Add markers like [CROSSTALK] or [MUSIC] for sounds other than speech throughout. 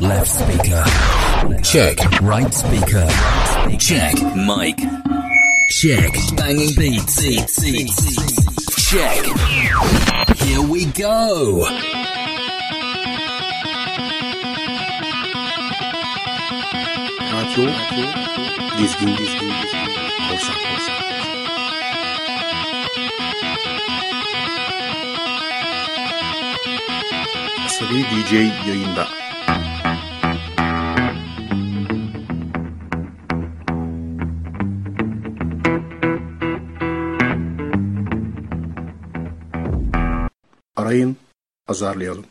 Left speaker. Check. Right speaker. Check. Mic. Check. Banging beats. Check. Here we go. Radyo, dizgin, dizgin, korsan, korsan. Asabi DJ yayında. Azarlayalım.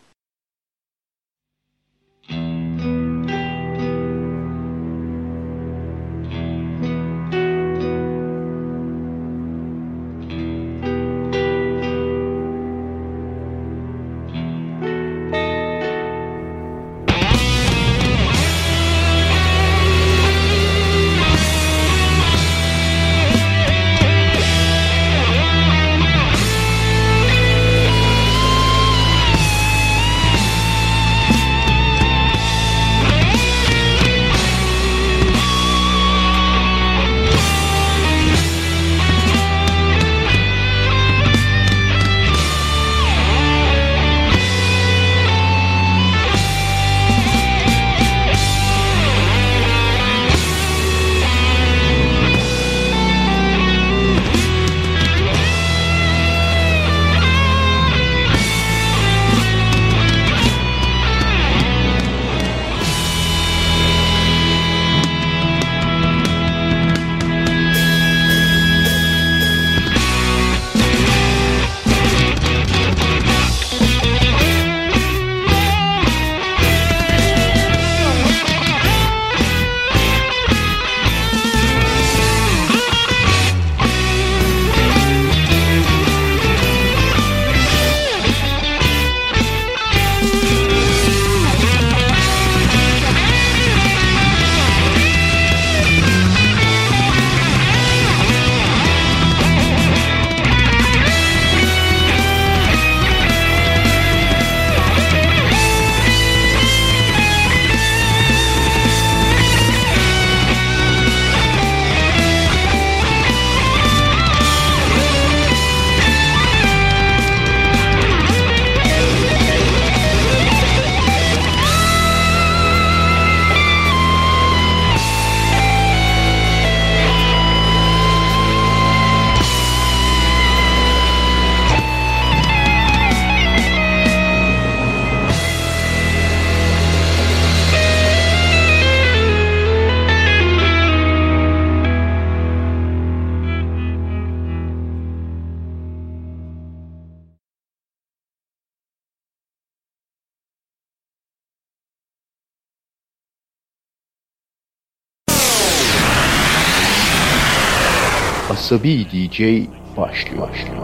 سبی دی جی باش باش.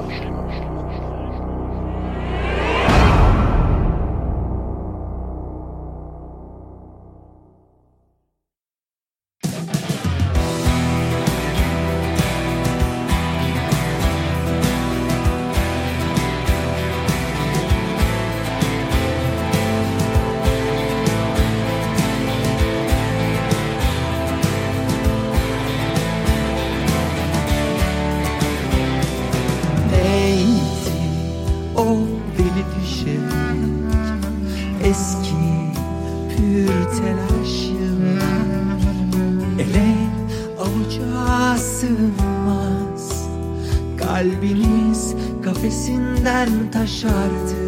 Sığmaz. Kalbimiz kafesinden taşardı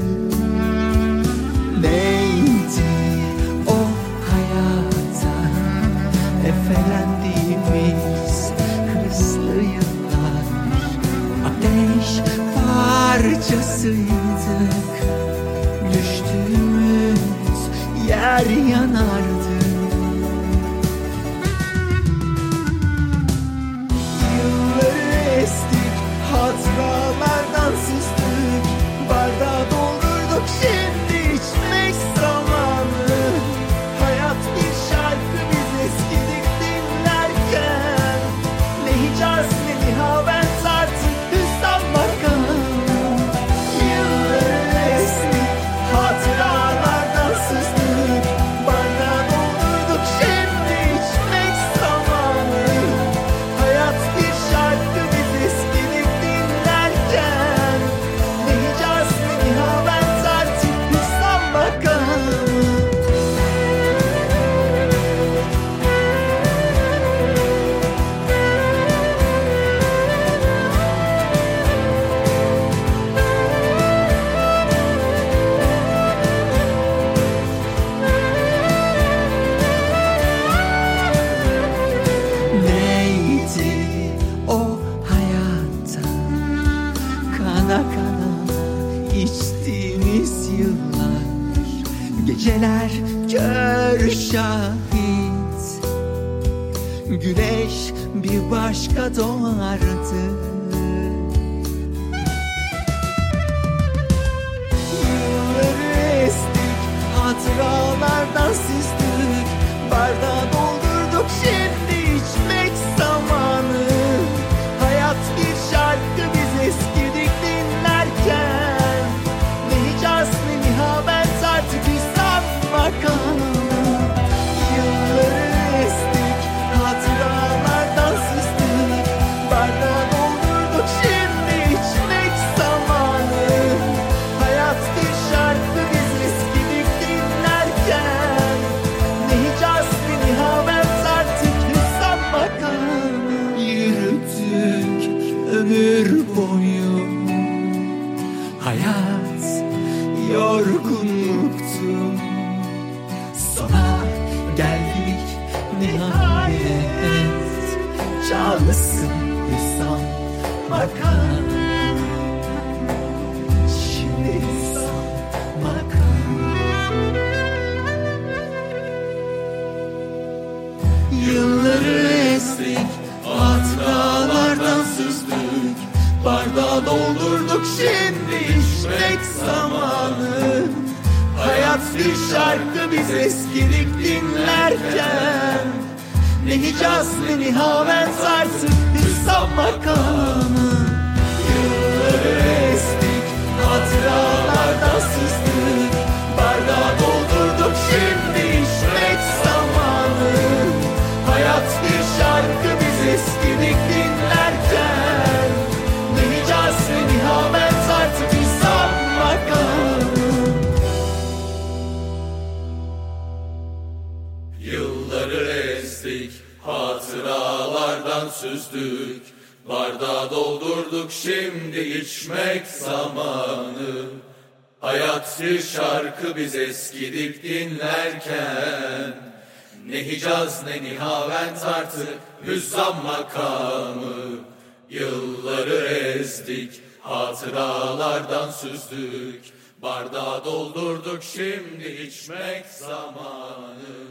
Yılları ezdik, hatıralardan süzdük Bardağı doldurduk şimdi içmek zamanı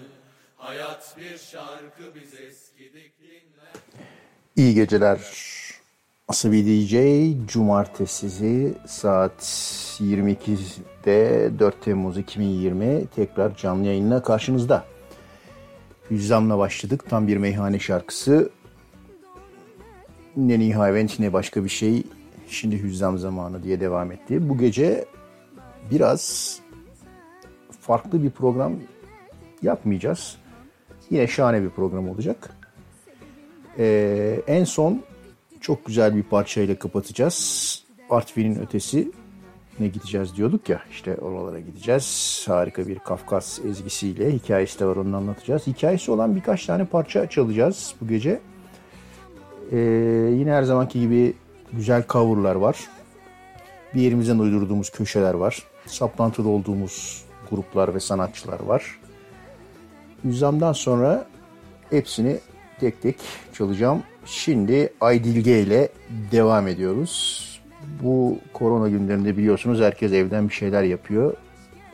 Hayat bir şarkı biz eskidik dinler İyi geceler. Asabi DJ Cumartesi saat 22'de 4 Temmuz 2020 tekrar canlı yayınla karşınızda. Hüzzam'la başladık. Tam bir meyhane şarkısı. Ne nihavent ne başka bir şey. Şimdi Hüzzam zamanı diye devam etti. Bu gece biraz farklı bir program yapmayacağız. Yine şahane bir program olacak. Ee, en son çok güzel bir parçayla kapatacağız. Artvin'in ötesi ne gideceğiz diyorduk ya işte oralara gideceğiz. Harika bir Kafkas ezgisiyle hikayesi de var onu anlatacağız. Hikayesi olan birkaç tane parça çalacağız bu gece. Ee, yine her zamanki gibi güzel coverlar var. Bir yerimizden uydurduğumuz köşeler var. Saplantıda olduğumuz gruplar ve sanatçılar var. Yüzamdan sonra hepsini tek tek çalacağım. Şimdi Aydilge ile devam ediyoruz. Bu korona günlerinde biliyorsunuz herkes evden bir şeyler yapıyor.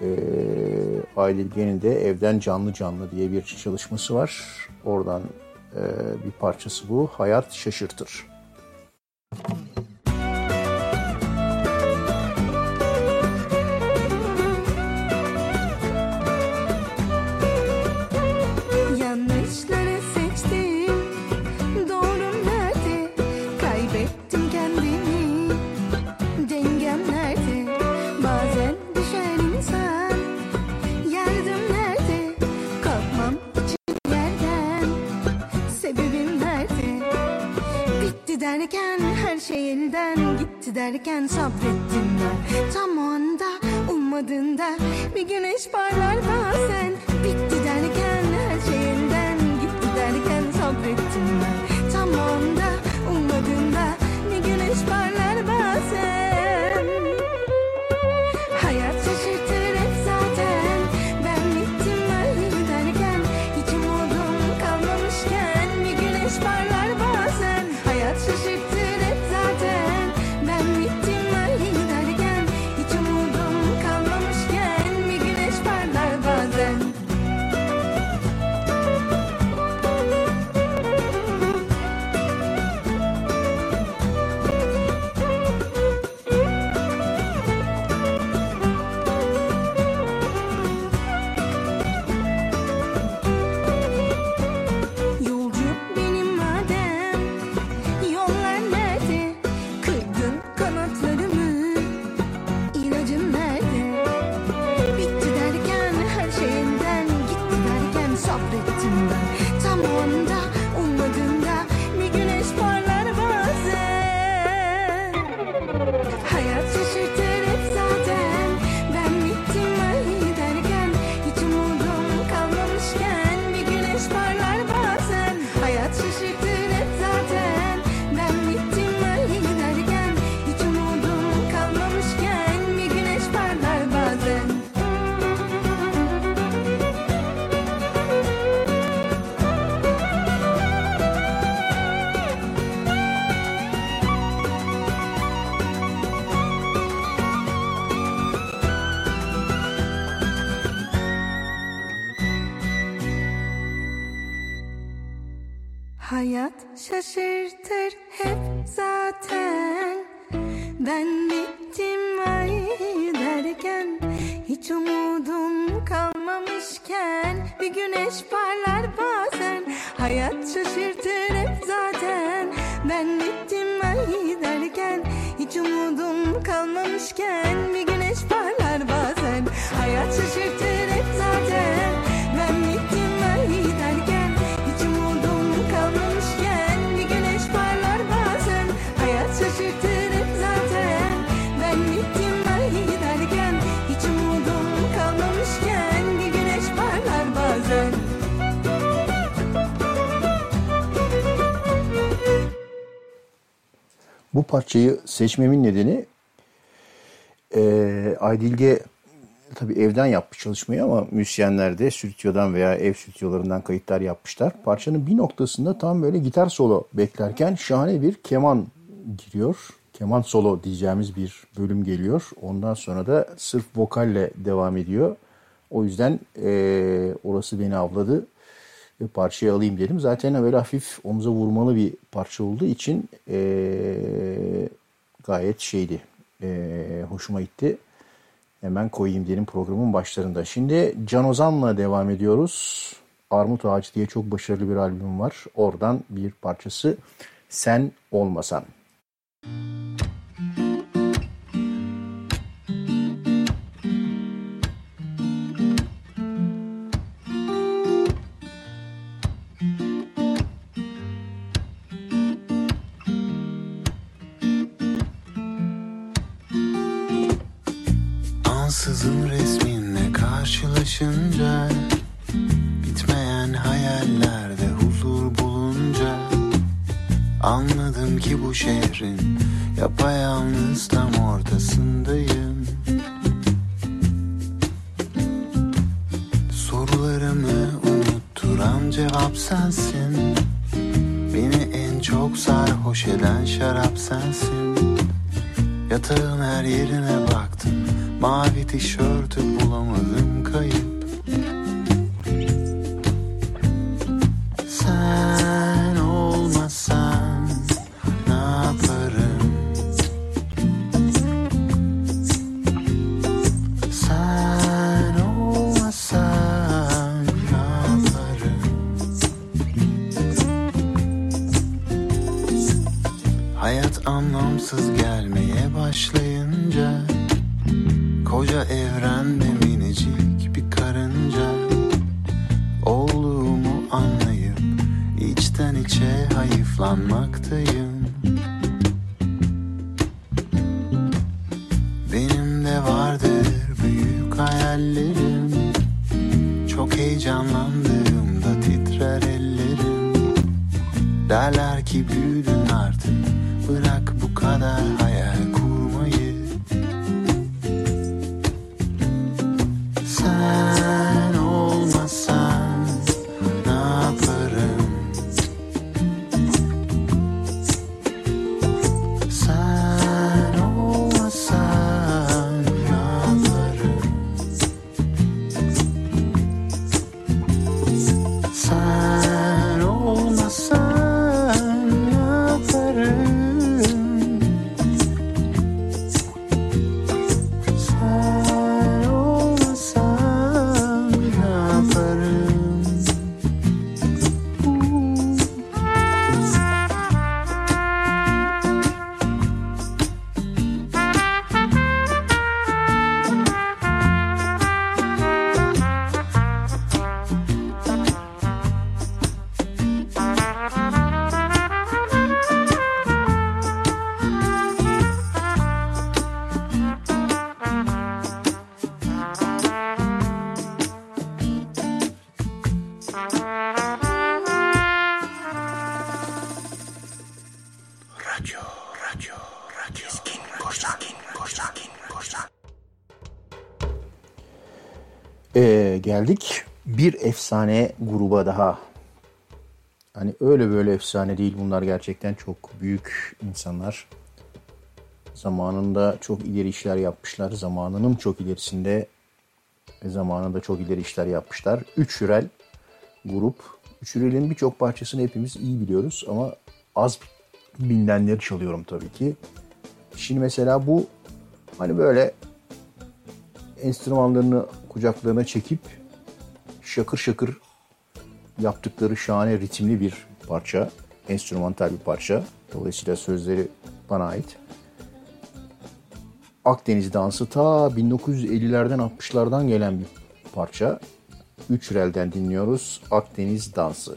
Ee, Aydilge'nin de evden canlı canlı diye bir çalışması var. Oradan bir parçası bu. Hayat şaşırtır. Yanlışları derken her şey elden gitti derken sabrettim ben. Tam o anda ummadığında bir güneş parlar bazen. Bitti derken her şey elden gitti derken sabrettim ben. Tam o anda Hiç umudum kalmamışken Bir güneş parlar bazen. Hayat şaşırtır hep zaten. Ben bittim ay derken Hiç umudum kalmamışken Bir güneş parlar bazen. Hayat şaşırtır hep zaten Bu parçayı seçmemin nedeni eee Aydilge tabii evden yapmış çalışmayı ama müzisyenler de stüdyodan veya ev stüdyolarından kayıtlar yapmışlar. Parçanın bir noktasında tam böyle gitar solo beklerken şahane bir keman giriyor. Keman solo diyeceğimiz bir bölüm geliyor. Ondan sonra da sırf vokalle devam ediyor. O yüzden eee, orası beni avladı parçayı alayım dedim. Zaten böyle hafif omuza vurmalı bir parça olduğu için eee, gayet şeydi, eee, hoşuma gitti. Hemen koyayım dedim programın başlarında. Şimdi Can Ozan'la devam ediyoruz. Armut Ağacı diye çok başarılı bir albüm var. Oradan bir parçası Sen Olmasan. Ansızın bu şehrin. Yapayalnız tam ortasındayım. Sorularımı unutturan cevap sensin. Beni en çok sarhoş eden şarap sensin. Yatağın her yerine baktım. Mavi tişörtü bulamadım kayıp geldik bir efsane gruba daha. Hani öyle böyle efsane değil bunlar gerçekten çok büyük insanlar. Zamanında çok ileri işler yapmışlar. Zamanının çok ilerisinde ve zamanında çok ileri işler yapmışlar. Üç Hürel grup Üçürel'in birçok parçasını hepimiz iyi biliyoruz ama az bilinenleri çalıyorum tabii ki. Şimdi mesela bu hani böyle enstrümanlarını kucaklarına çekip şakır şakır yaptıkları şahane ritimli bir parça. Enstrümantal bir parça. Dolayısıyla sözleri bana ait. Akdeniz dansı ta 1950'lerden 60'lardan gelen bir parça. Üç relden dinliyoruz Akdeniz dansı.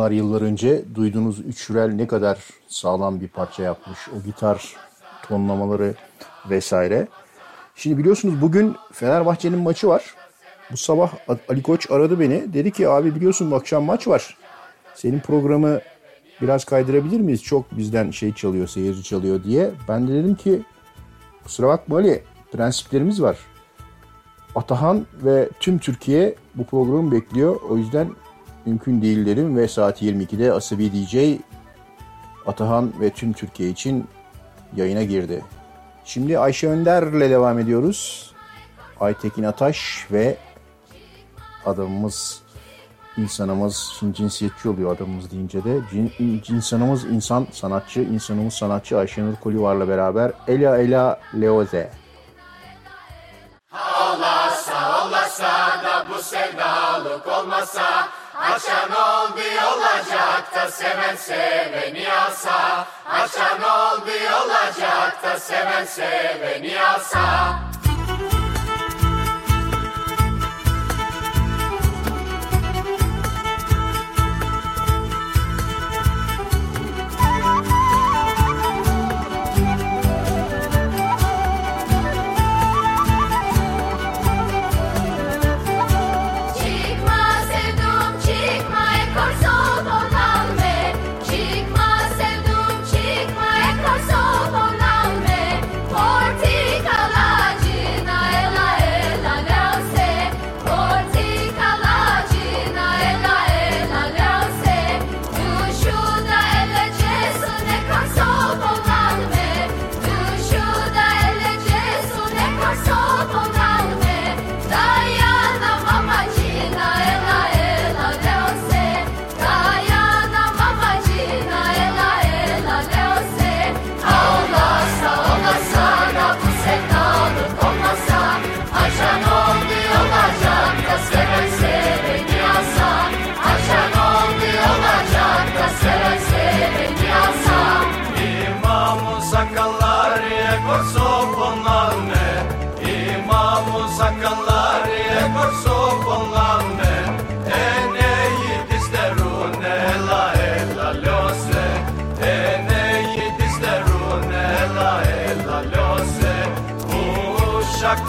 Yıllar yıllar önce duyduğunuz üç rel ne kadar sağlam bir parça yapmış. O gitar tonlamaları vesaire. Şimdi biliyorsunuz bugün Fenerbahçe'nin maçı var. Bu sabah Ali Koç aradı beni. Dedi ki abi biliyorsun akşam maç var. Senin programı biraz kaydırabilir miyiz? Çok bizden şey çalıyor, seyirci çalıyor diye. Ben de dedim ki kusura bakma Ali prensiplerimiz var. Atahan ve tüm Türkiye bu programı bekliyor. O yüzden mümkün değil dedim ve saat 22'de Asabi DJ Atahan ve tüm Türkiye için yayına girdi. Şimdi Ayşe Önder'le devam ediyoruz. Aytekin Ataş ve adamımız, insanımız, şimdi cinsiyetçi oluyor adamımız deyince de. İnsanımız insan, sanatçı, insanımız sanatçı Ayşenur Kolivar'la beraber Ela Ela Leoze. Çıkma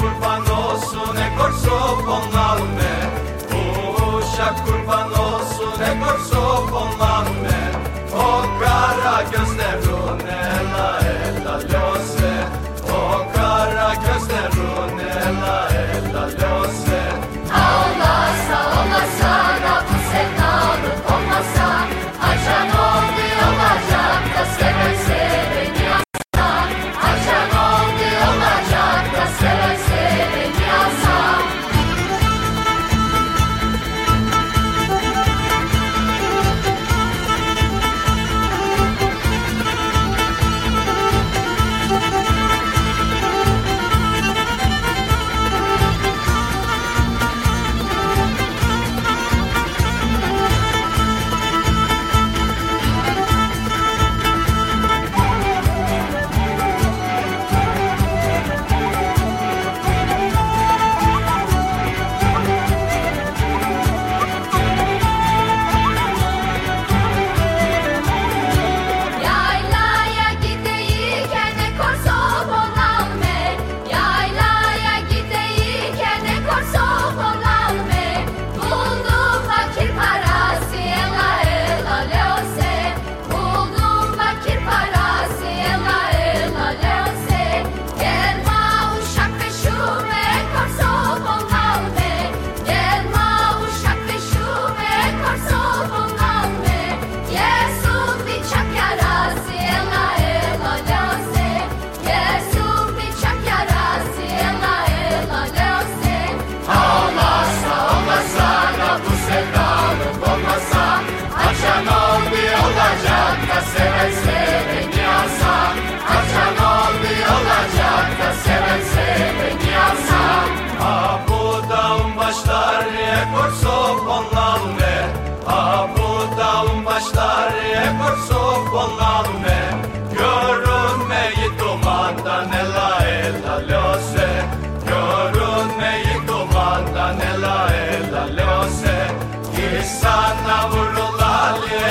kurban olsun e corso ponlalme Uşak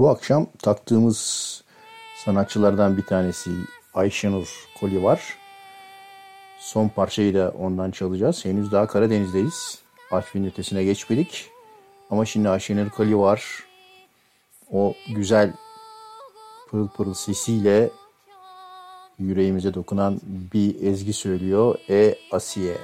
Bu akşam taktığımız sanatçılardan bir tanesi Ayşenur Koli var. Son parçayı da ondan çalacağız. Henüz daha Karadeniz'deyiz. Artvin ötesine geçmedik. Ama şimdi Ayşenur Koli var. O güzel pırıl pırıl sesiyle yüreğimize dokunan bir ezgi söylüyor. E Asiye.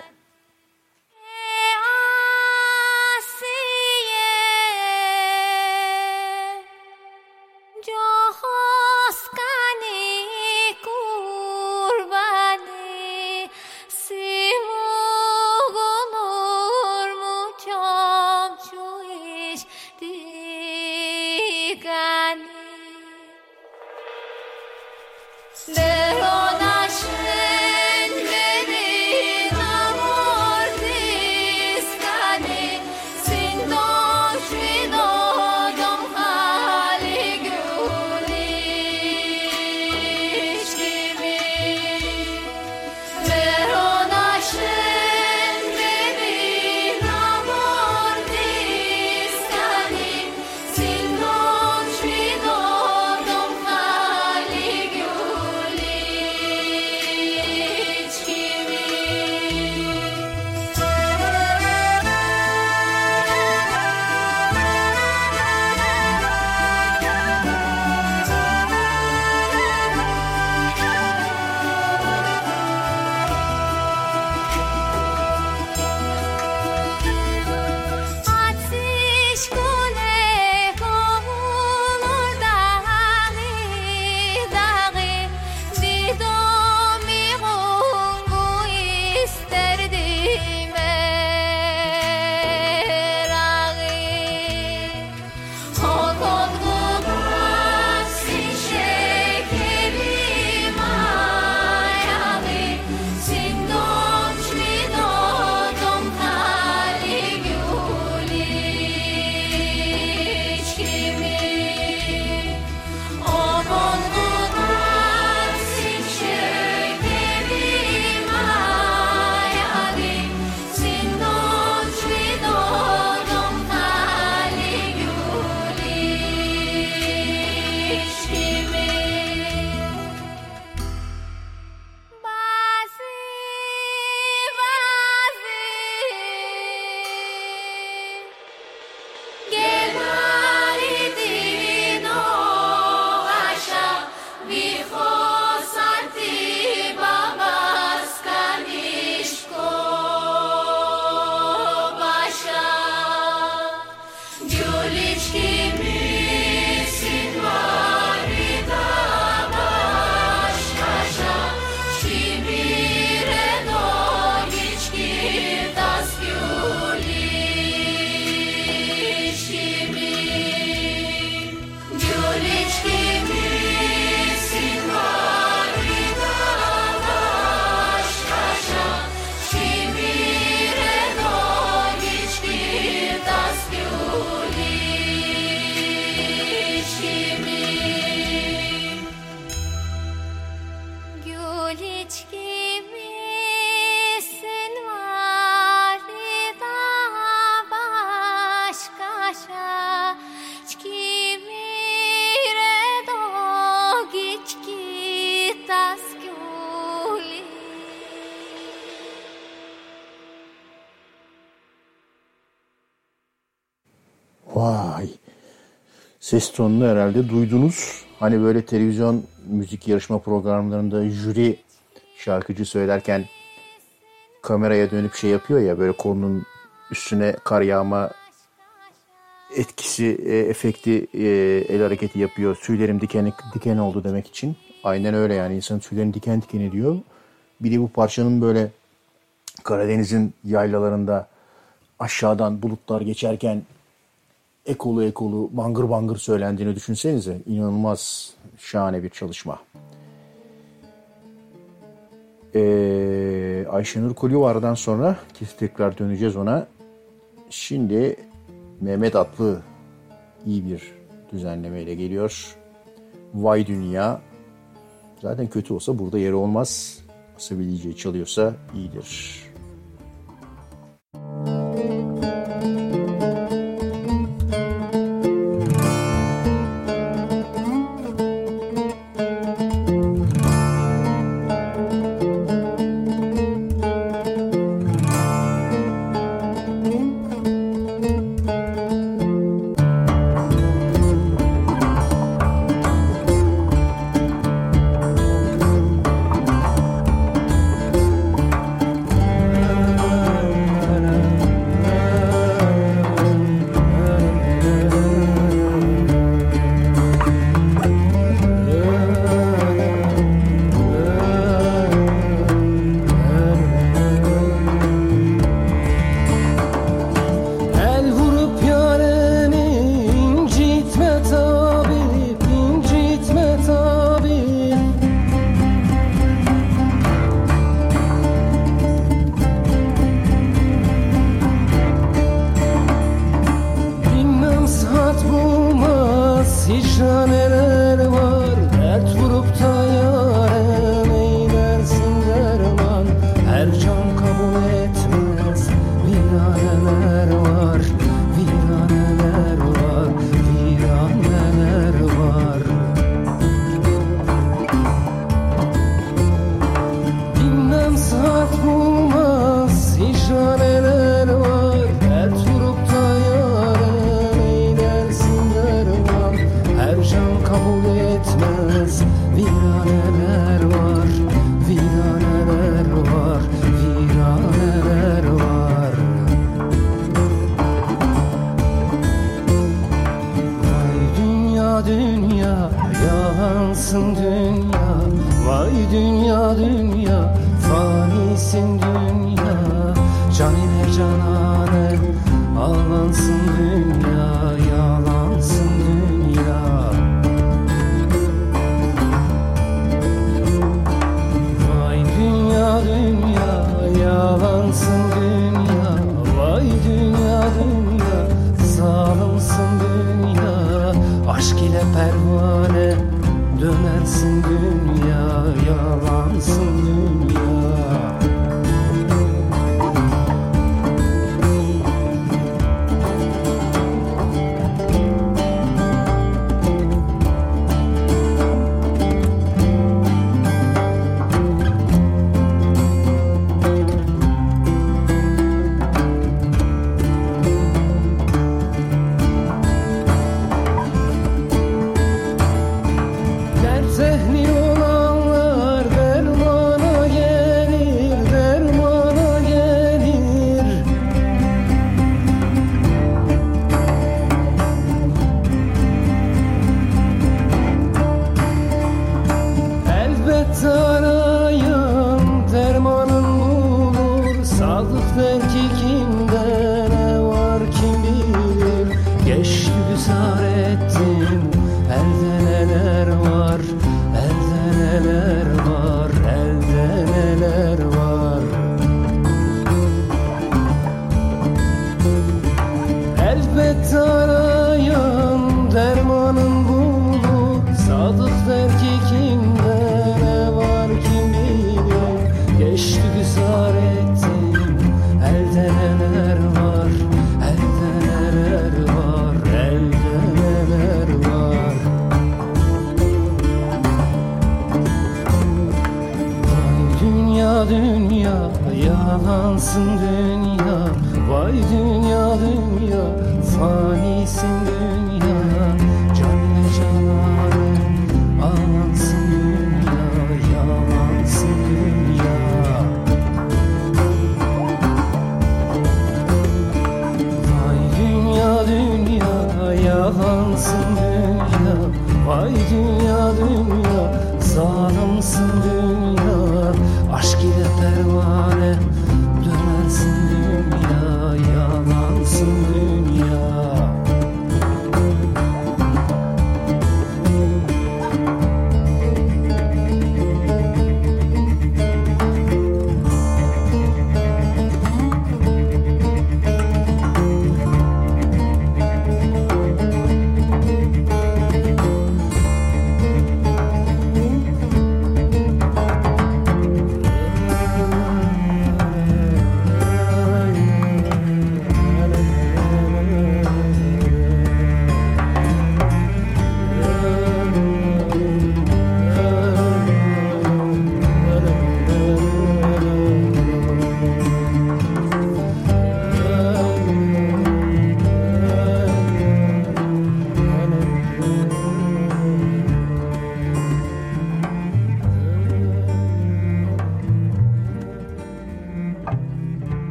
Ses tonunu herhalde duydunuz. Hani böyle televizyon müzik yarışma programlarında jüri şarkıcı söylerken kameraya dönüp şey yapıyor ya böyle kolunun üstüne kar yağma etkisi, e, efekti, e, el hareketi yapıyor. Tüylerim diken diken oldu demek için. Aynen öyle yani insanın tüylerini diken diken ediyor. Bir de bu parçanın böyle Karadeniz'in yaylalarında aşağıdan bulutlar geçerken ekolu ekolu bangır bangır söylendiğini düşünsenize. inanılmaz şahane bir çalışma. Ee, Ayşenur Kulüvar'dan sonra ki tekrar döneceğiz ona. Şimdi Mehmet Atlı iyi bir düzenlemeyle geliyor. Vay Dünya zaten kötü olsa burada yeri olmaz. Asabileceği çalıyorsa iyidir.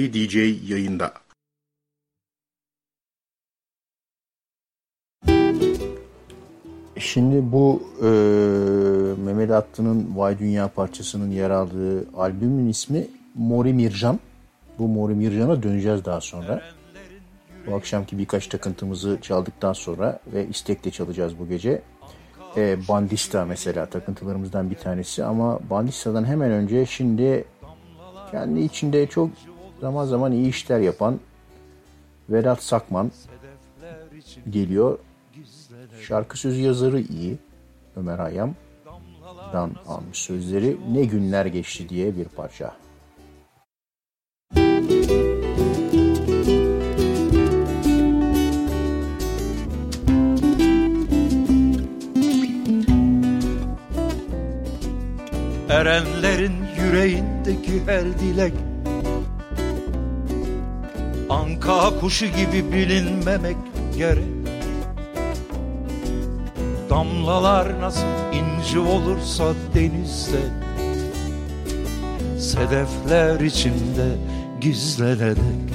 Asabi DJ yayında. Şimdi bu e, Mehmet Attı'nın Vay Dünya parçasının yer aldığı albümün ismi Mori Mirjan. Bu Mori Mirjan'a döneceğiz daha sonra. Bu akşamki birkaç takıntımızı çaldıktan sonra ve istekle çalacağız bu gece. E, Bandista mesela takıntılarımızdan bir tanesi ama Bandista'dan hemen önce şimdi kendi içinde çok zaman zaman iyi işler yapan Vedat Sakman geliyor. Şarkı sözü yazarı iyi. Ömer Hayyam'dan almış sözleri. Ne günler geçti diye bir parça. Erenlerin yüreğindeki her dilek Anka kuşu gibi bilinmemek gerek Damlalar nasıl inci olursa denizde. Sedefler içinde gizlenerek.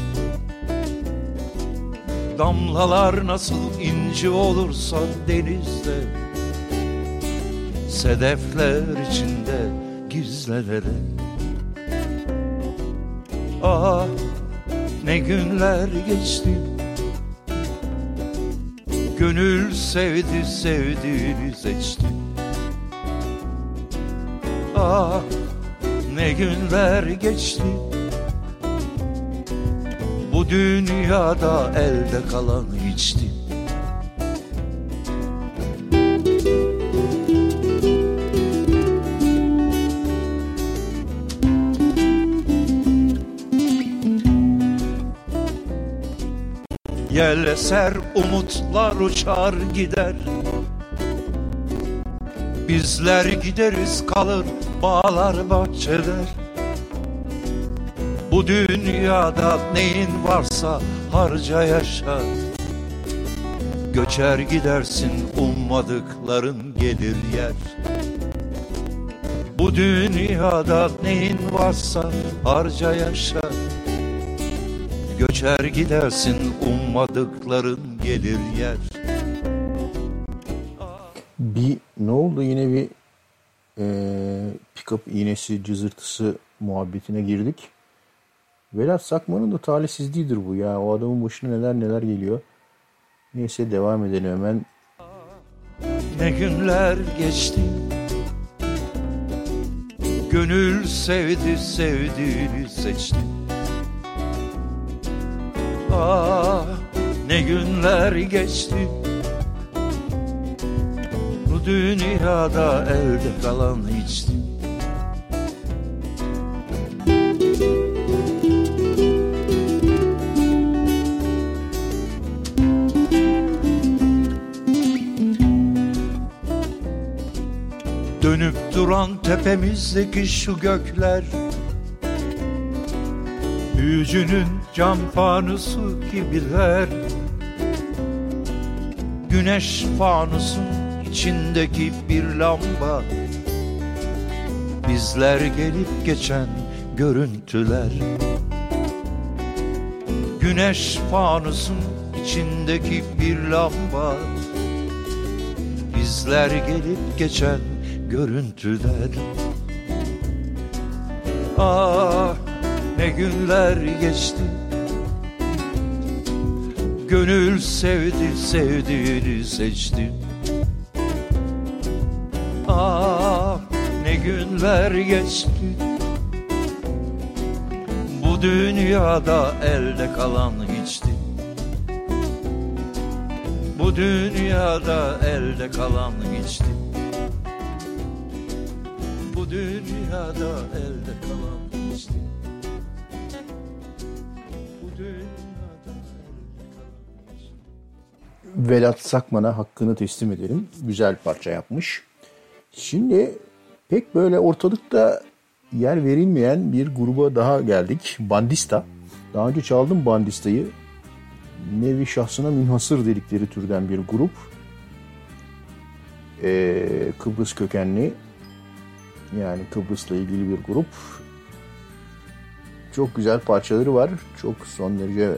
Damlalar nasıl inci olursa denizde. Sedefler içinde gizlenerek. Ah ne günler geçti. Gönül sevdi sevdiğini seçti. Ah ne günler geçti. Bu dünyada elde kalan içti Yel eser umutlar uçar gider. Bizler gideriz kalır bağlar bahçeler. Bu dünyada neyin varsa harca yaşa Göçer gidersin ummadıkların gelir yer. Bu dünyada neyin varsa harca yaşa Göçer gidersin ummadıkların gelir yer Bir ne oldu yine bir e, pick-up iğnesi cızırtısı muhabbetine girdik. Vedat Sakman'ın da talihsizliğidir bu ya. O adamın başına neler neler geliyor. Neyse devam edelim hemen. Ne günler geçti Gönül sevdi sevdiğini seçti Ah ne günler geçti. Bu dünyada elde kalan hiçti Dönüp duran tepemizdeki şu gökler Büyücünün cam fanusu gibiler. Güneş fanusun içindeki bir lamba. Bizler gelip geçen görüntüler. Güneş fanusun içindeki bir lamba. Bizler gelip geçen görüntüler. Ah ne günler geçti. Gönül sevdi sevdiğini seçti. Ah ne günler geçti. Bu dünyada elde kalan hiçti. Bu dünyada elde kalan hiçti. Bu dünyada elde kalan Vedat Sakman'a hakkını teslim edelim. Güzel parça yapmış. Şimdi pek böyle ortalıkta yer verilmeyen bir gruba daha geldik. Bandista. Daha önce çaldım Bandista'yı. Nevi şahsına münhasır dedikleri türden bir grup. Ee, Kıbrıs kökenli yani Kıbrıs'la ilgili bir grup. çok güzel parçaları var. Çok son derece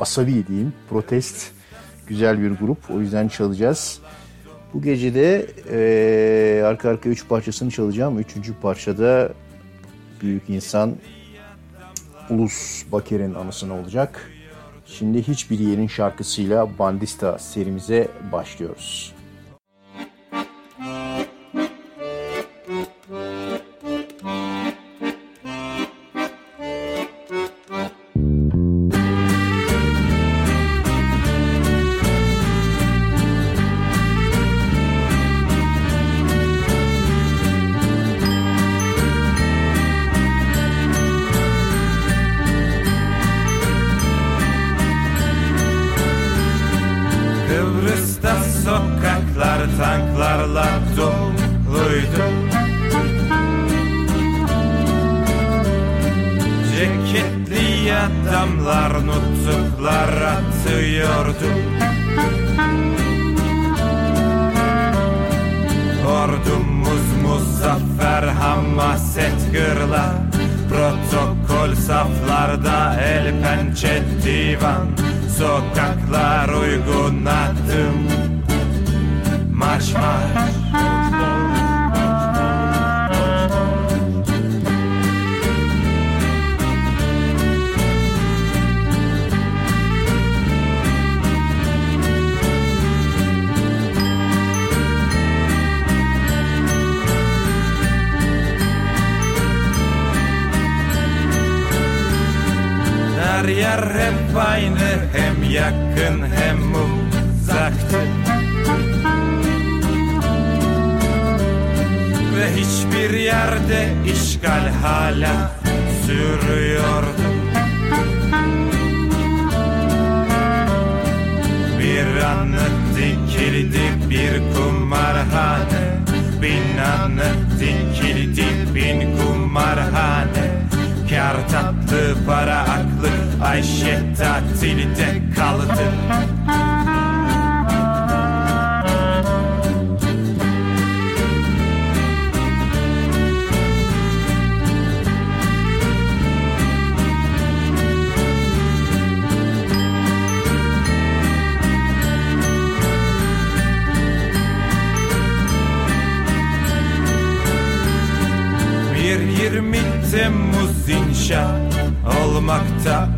asabi diyeyim, protest güzel bir grup. O yüzden çalacağız. Bu gece de eee, arka arka üç parçasını çalacağım. Üçüncü parçada büyük insan Ulus Baker'in anısına olacak. Şimdi hiçbir yerin şarkısıyla Bandista serimize başlıyoruz. Her yer hep aynı hem yakın hem uzaktı. Ve hiçbir yerde işgal hala sürüyordu. Bir anlık dikildi bir kumarhane. Bin anlık dikildi bin kumarhane. Kar tatlı para aklı Ayşe tatilde kaldı Bir 20 Temmuz inşa olmakta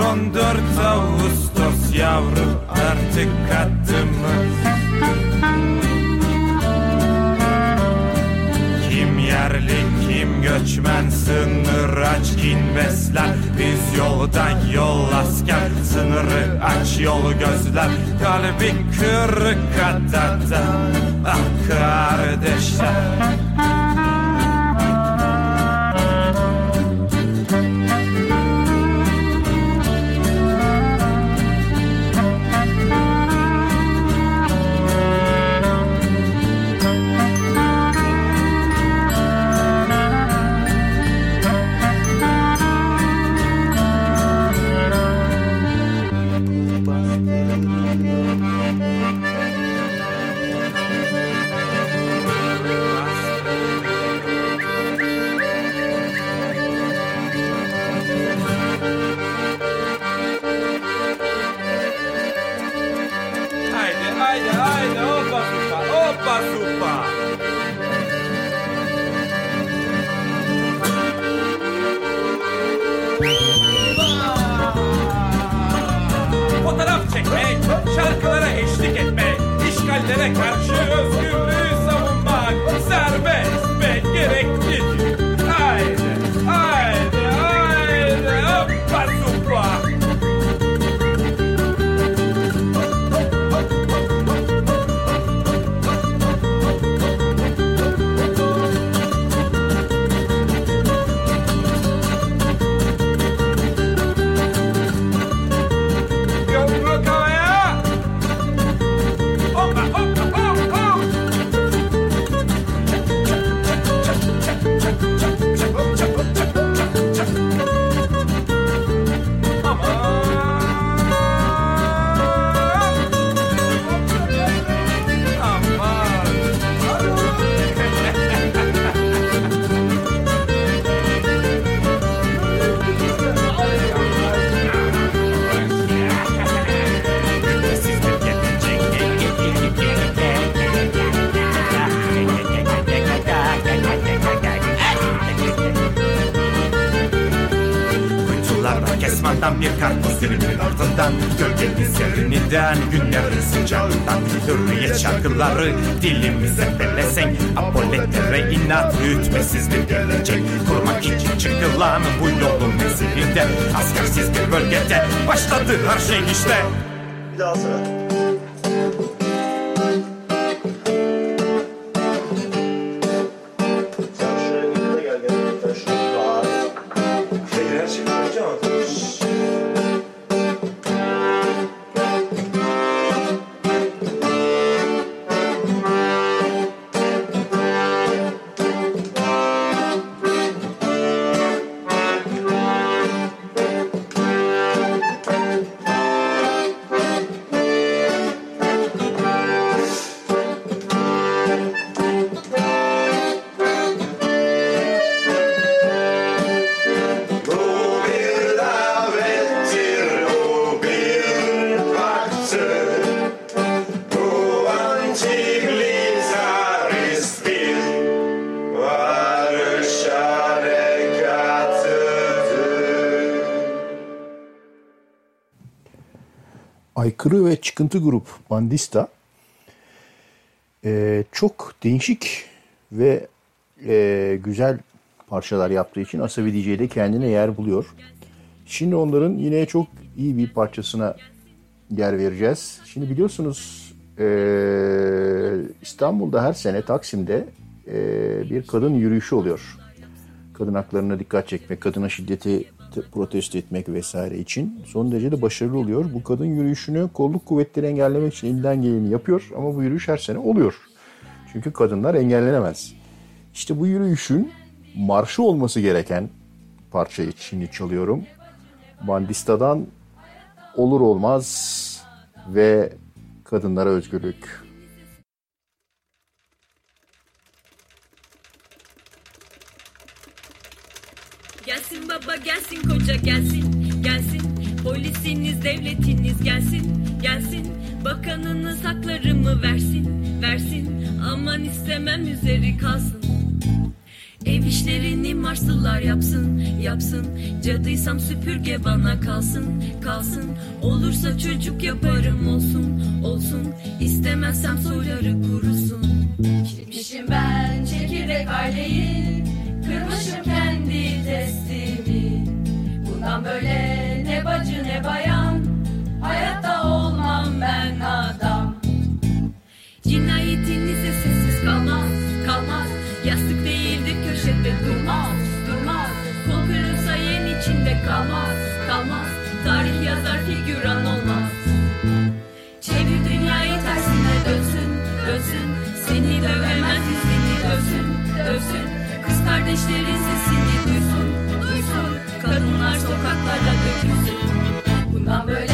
14 Ağustos yavru artık adımız Kim yerli kim göçmen sınır aç kin besler. Biz yoldan yol asker sınırı aç yol gözler. Kalbi kırık adada ah kardeşler bir karpuz diliminin ardından Gölgenin serininden Günlerin sıcağından Hürriyet şarkıları dilimize belesenk Apoletlere inat rütbesiz bir gelecek Kurmak için çıkılan bu yolun mezilinde Askersiz bir bölgede başladı her şey işte Bir daha sıra. Aykırı ve Çıkıntı Grup Bandista e, çok değişik ve e, güzel parçalar yaptığı için Asabi DJ'de kendine yer buluyor. Şimdi onların yine çok iyi bir parçasına yer vereceğiz. Şimdi biliyorsunuz e, İstanbul'da her sene Taksim'de e, bir kadın yürüyüşü oluyor. Kadın haklarına dikkat çekmek, kadına şiddeti protesto etmek vesaire için son derece de başarılı oluyor. Bu kadın yürüyüşünü kolluk kuvvetleri engellemek için elinden geleni yapıyor ama bu yürüyüş her sene oluyor. Çünkü kadınlar engellenemez. İşte bu yürüyüşün marşı olması gereken parçayı şimdi çalıyorum. Bandista'dan olur olmaz ve kadınlara özgürlük. Gelsin koca gelsin gelsin polisiniz devletiniz gelsin gelsin bakanınız haklarımı versin versin aman istemem üzeri kalsın Ev işlerini Marslılar yapsın, yapsın. Cadıysam süpürge bana kalsın, kalsın. Olursa çocuk yaparım olsun, olsun. İstemezsem soyları kurusun. Çekmişim ben çekirdek aileyi Kırmışım kendi testimi Bundan böyle ne bacı ne bayan Hayatta olmam ben adam Cinayetinize sessiz kalmaz, kalmaz. Yastık değildir köşede durmaz, durmaz. Kol kırılsa yen içinde kalmaz, kalmaz. Tarih yazar figüran olmaz. Çevir dünyayı tersine dönsün, dönsün. Seni dövemez seni dövsün, dövsün. Kız kardeşlerin sesini duysun. Kadınlar sokaklarda dökülsün. Bundan böyle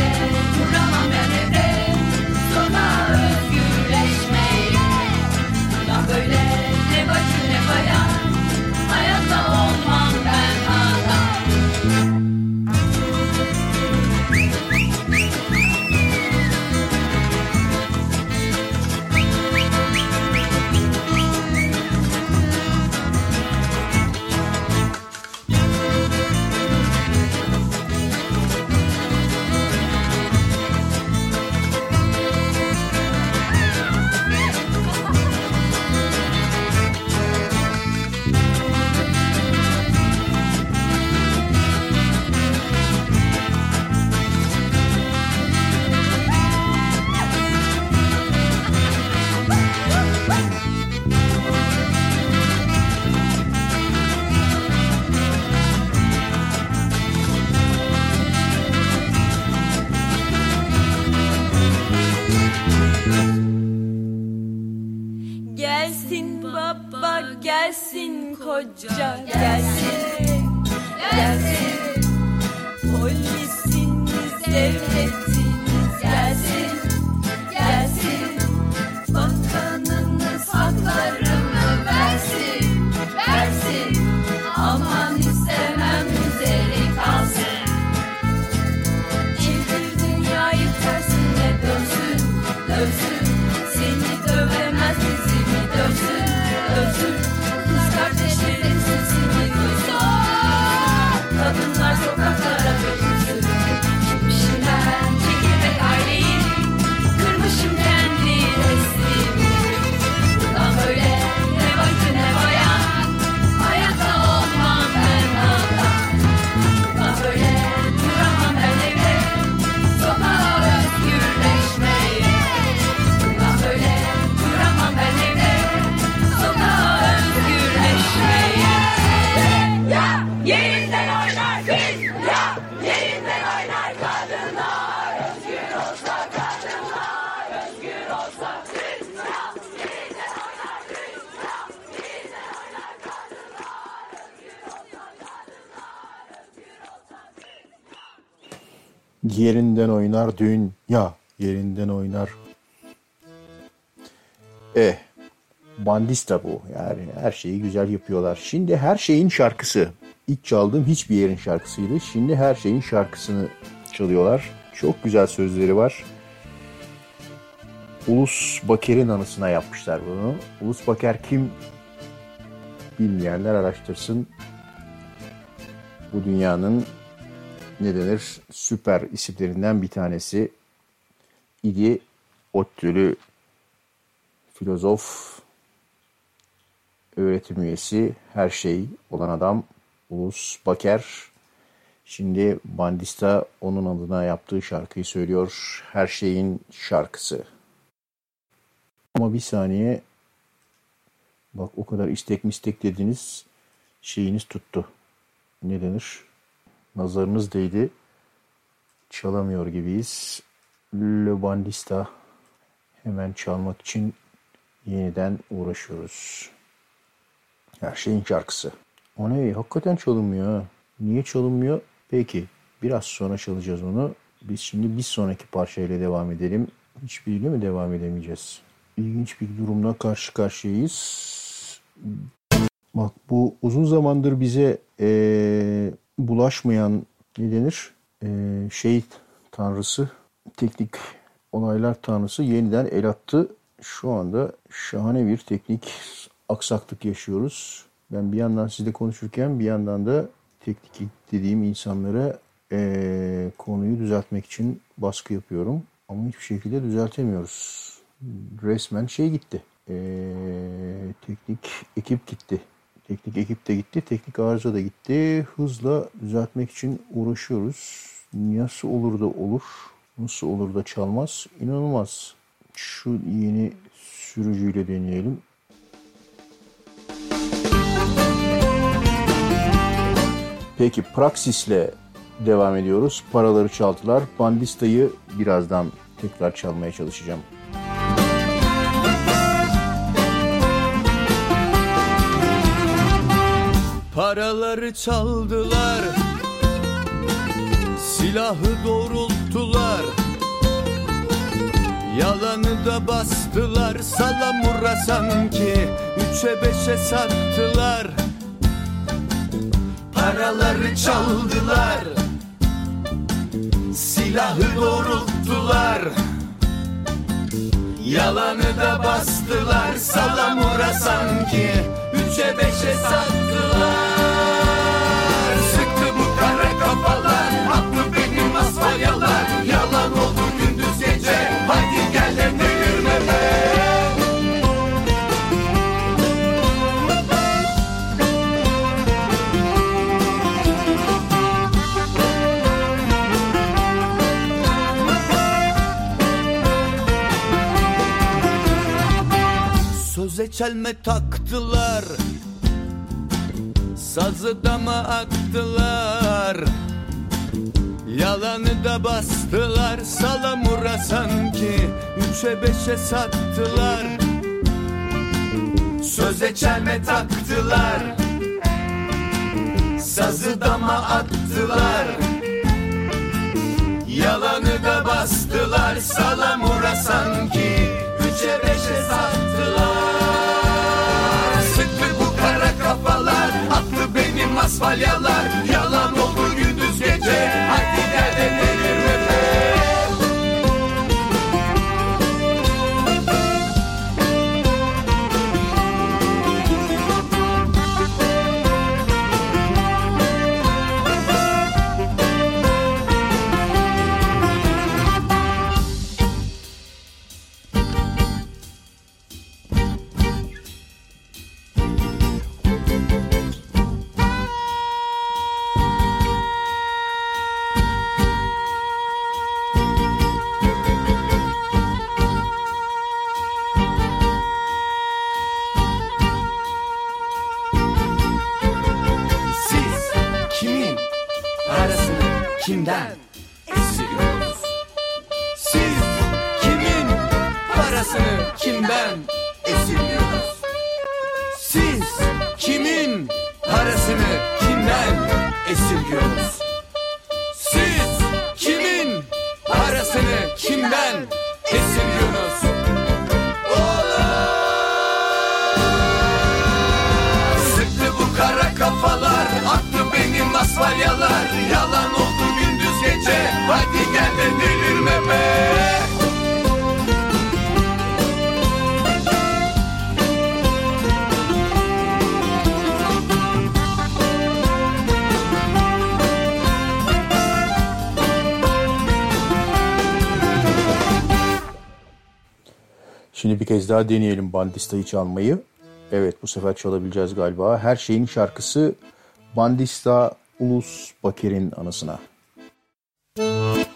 koca gelsin Yerinden oynar dünya, yerinden oynar. Eh, bandista bu. Yani her şeyi güzel yapıyorlar. Şimdi her şeyin şarkısı. İlk çaldığım hiçbir yerin şarkısıydı. Şimdi her şeyin şarkısını çalıyorlar. Çok güzel sözleri var. Ulus Baker'in anısına yapmışlar bunu. Ulus Baker kim bilmeyenler araştırsın. Bu dünyanın ne denir süper isimlerinden bir tanesi idi. ODTÜ'lü filozof, öğretim üyesi, her şey olan adam Ulus Baker. Şimdi Bandista onun adına yaptığı şarkıyı söylüyor. Her şeyin şarkısı. Ama bir saniye bak o kadar istek mistek dediniz şeyiniz tuttu. Ne denir? Nazarınız değdi. Çalamıyor gibiyiz. Le Bandista hemen çalmak için yeniden uğraşıyoruz. Her şeyin şarkısı. O ne? Hakikaten çalınmıyor. Niye çalınmıyor? Peki. Biraz sonra çalacağız onu. Biz şimdi bir sonraki parçayla devam edelim. Hiçbiriyle mi devam edemeyeceğiz? İlginç bir durumla karşı karşıyayız. Bak bu uzun zamandır bize eee, bulaşmayan ne denir? Eee, şey tanrısı, teknik olaylar tanrısı yeniden el attı. Şu anda şahane bir teknik aksaklık yaşıyoruz. Ben bir yandan sizle konuşurken bir yandan da teknik dediğim insanlara eee, konuyu düzeltmek için baskı yapıyorum. Ama hiçbir şekilde düzeltemiyoruz. Resmen şey gitti. Eee, teknik ekip gitti. Teknik ekip de gitti, teknik arıza da gitti. Hızla düzeltmek için uğraşıyoruz. Nasıl olur da olur, nasıl olur da çalmaz, inanılmaz. Şu yeni sürücüyle deneyelim. Peki Praxis'le devam ediyoruz. Paraları çaldılar. Bandista'yı birazdan tekrar çalmaya çalışacağım. Paraları çaldılar. Silahı doğrulttular. Yalanı da bastılar. Salamura sanki Üçe beşe sattılar. Paraları çaldılar. Silahı doğrulttular. Yalanı da bastılar. Salamura sanki Üçe beşe sattılar asfalyalar Yalan oldu gündüz gece. Haydi gel de be. Söze çelme taktılar. Sazı dama attılar Yalanı da bastılar Salamura sanki. Üçe beşe sattılar. Söze çelme taktılar. Sazı dama attılar. Yalanı da bastılar Salamura sanki. Üçe beşe sattılar. Sıktı bu kara kafalar Attı benim asfalyalar daha deneyelim Bandista'yı çalmayı. Evet bu sefer çalabileceğiz galiba. Her şeyin şarkısı Bandista Ulus Bakir'in anısına. Her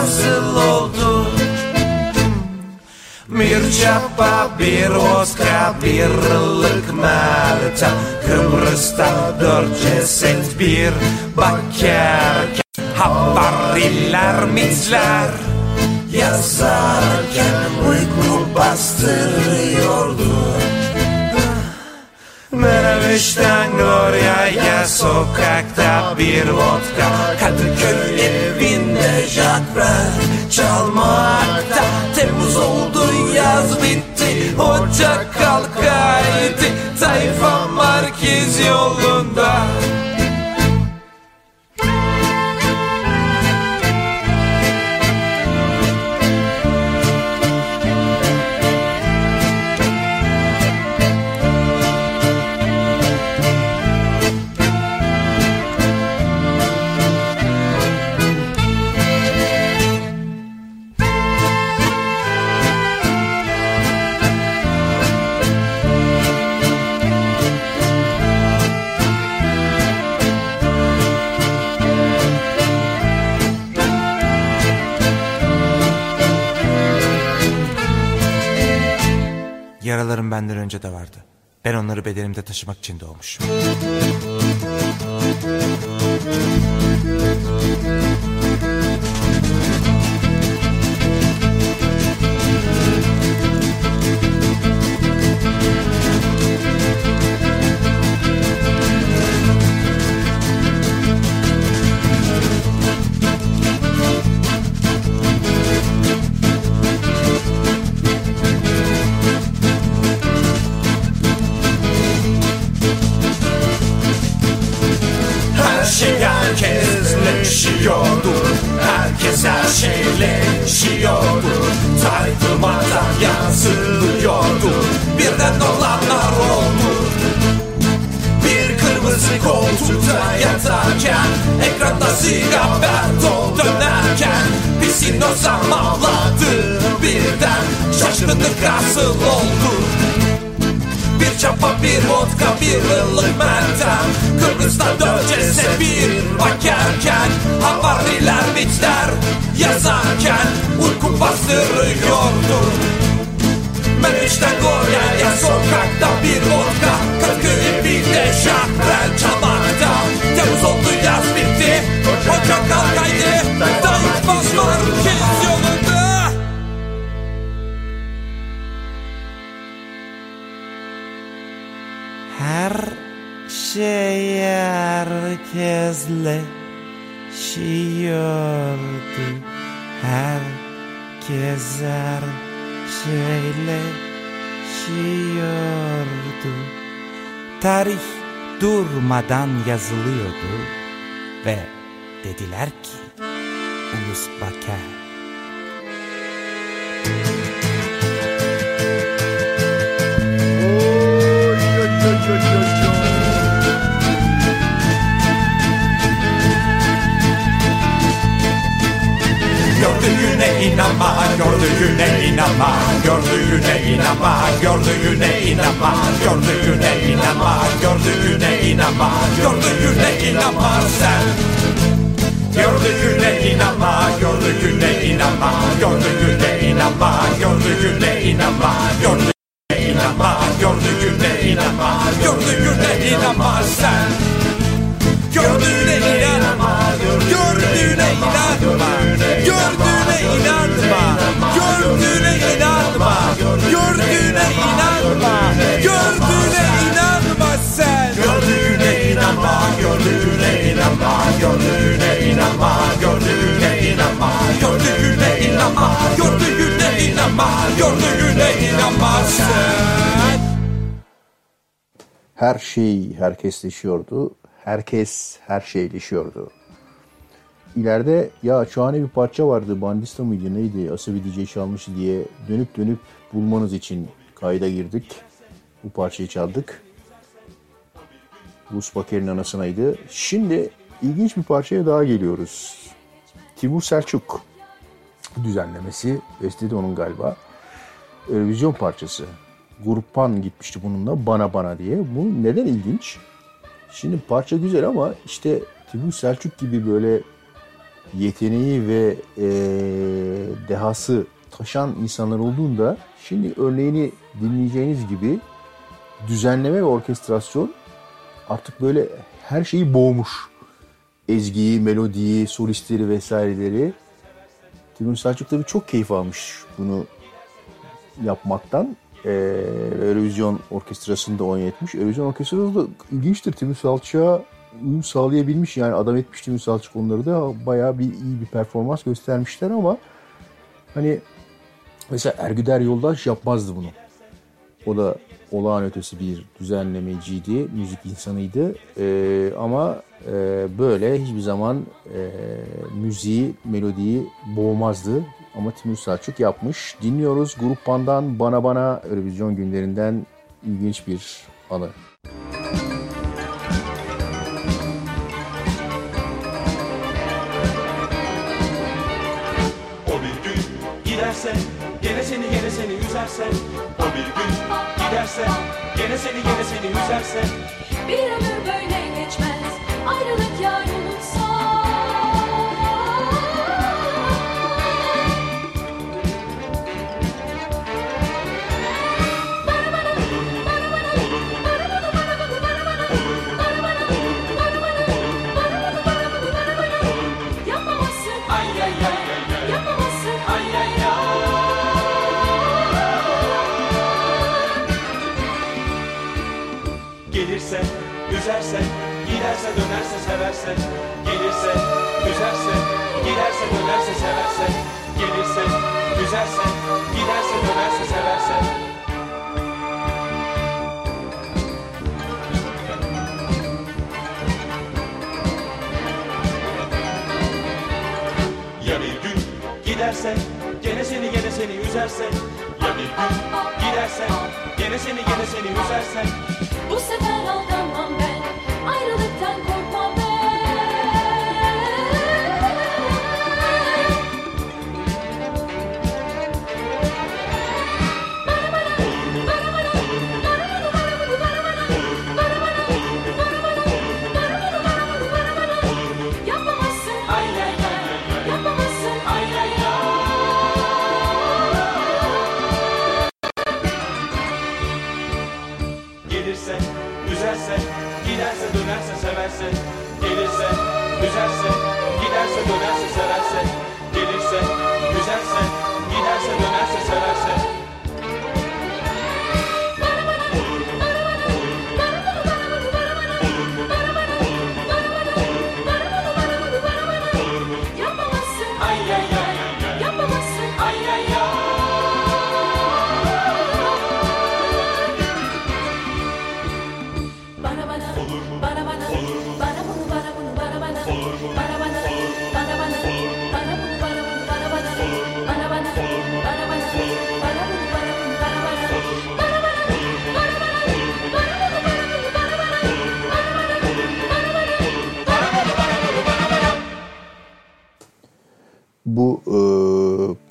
hasıl oldu? Bir çapa, bir vodka, bir ılık meltem Kıbrıs'ta dört ceset bir bakarken Havariler, mitler. Yazarken uyku bastırıyordu Menemiş'ten Gloria'ya sokakta bir vodka. Kadıköy evinde Jacques çalmakta. Temmuz oldu yaz bitti Ocak kalkaydı Tayfa merkez yolunda Yaralarım benden önce de vardı. Ben onları bedenimde taşımak için doğmuşum. Şiyordu Herkes her şeyle şiyordu Tartılmadan yazılıyordu Birden olanlar oldu. Bir kırmızı koltukta yatarken Ekranda sigabertol dönerken Pisin o zamanladı birden. Şaşkınlık asıl oldu çapa, bir vodka, bir ılık meltem Kıbrıs'ta dört ceset bir bakarken Havariler, mitler yazarken Uyku bastırıyordu. Meriç'ten Gorya'ya sokakta bir vodka Kadıköy bir de şahren çalmakta Temmuz oldu yaz bitti Ocak kalkaydı Tayyip Basman kez Her şey herkesle şiyordu Herkes her şeyle şiyordu Tarih durmadan yazılıyordu Ve dediler ki Ulus Baker Gördüğüne inanma Gördüğüne inanma Gördüğüne inanma Gördüğüne inanma Gördüğüne inanma sen Gördüğüne inanma Gördüğüne inanma Gördüğüne inanma Gördüğüne inanma Gördüğüne inanma Gördüğüne inanma Gördüğüne inanma sen Gördüğüne inanma Gördüğüne inanma Gördüğüne inanma Gördüğüne inanma Gördüğüne inanma sen Gördüğüne inanma Gördüğüne inanma Gördüğüne inanma Gördüğüne inanma Gördüğüne inanma Gördüğüne inanma Gördüğüne inanma sen Her şey herkesleşiyordu. Herkes her şeyleşiyordu. İleride ya şahane bir parça vardı. Bandista mıydı neydi? Asabi DJ çalmıştı diye dönüp dönüp bulmanız için kayda girdik. Bu parçayı çaldık. Rus Baker'in anasınaydı. Şimdi ilginç bir parçaya daha geliyoruz. Timur Selçuk düzenlemesi. Bestedi onun galiba. Eurovision parçası. Gruppan gitmişti bununla Bana Bana diye. Bu neden ilginç? Şimdi parça güzel ama işte Timur Selçuk gibi böyle yeteneği ve eee, dehası taşan insanlar olduğunda şimdi örneğini dinleyeceğiniz gibi düzenleme ve orkestrasyon artık böyle her şeyi boğmuş. Ezgiyi, melodiyi, solistleri vesaireleri. Timur Selçuk tabii çok keyif almış bunu yapmaktan. Ee, Eurovision orkestrasında oynatmış. Eurovision orkestrası da ilginçtir. Timur Selçuk'a uyum sağlayabilmiş. Yani adam etmiş Timur Selçuk onları da bayağı bir iyi bir performans göstermişler ama hani mesela Ergüder Yoldaş yapmazdı bunu. O da olağan ötesi bir düzenlemeciydi, müzik insanıydı. Ee, ama e, böyle hiçbir zaman e, müziği, melodiyi boğmazdı. Ama Timur Selçuk yapmış. Dinliyoruz Grup Pan'dan Bana Bana Eurovision günlerinden ilginç bir anı. Seni üzerse O bir gün giderse gene seni gene seni üzerse Bir ömür böyle geçmez. Ayrılık yar üzerse, giderse dönerse severse Gelirse, üzerse, giderse dönerse severse Gelirse, üzerse, giderse dönerse severse giderse gene seni gene seni üzerse. Ya bir gün giderse gene seni gene seni üzerse. Bu sefer aldanmam ben ayrılık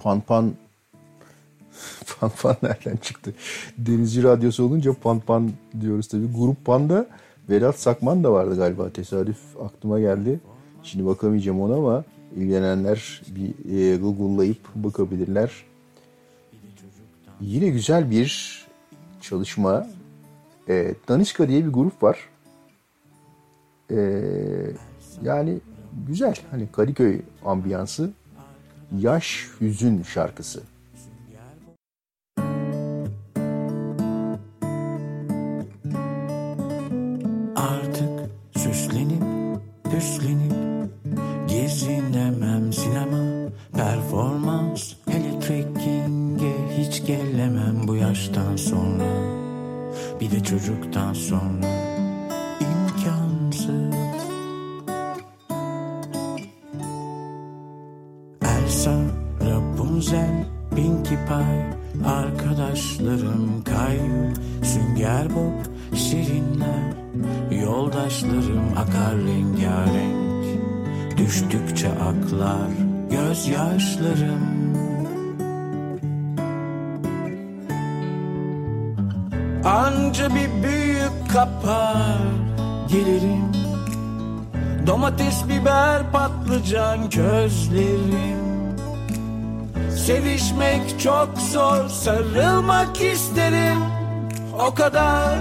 Bu e, Pan Pan Pan Pan nereden çıktı? Denizci radyosu olunca Pan Pan diyoruz tabii. Grup Pan'da Vedat Sakman da vardı galiba. Tesadüf aklıma geldi. Şimdi bakamayacağım ona ama ilgilenenler bir e, Google'layıp bakabilirler. Yine güzel bir çalışma. E, Daniska diye bir grup var. E, yani güzel. Hani Kadıköy ambiyansı. Yaş Hüzün şarkısı. Artık süslenip püslenip Gezinemem sinema Performans hele trekking'e hiç gelemem bu yaştan sonra Bir de çocuktan sonra aklar gözyaşlarım. Anca bir büyük kapar gelirim. Domates, biber, patlıcan közlerim. Sevişmek çok zor, sarılmak isterim. O kadar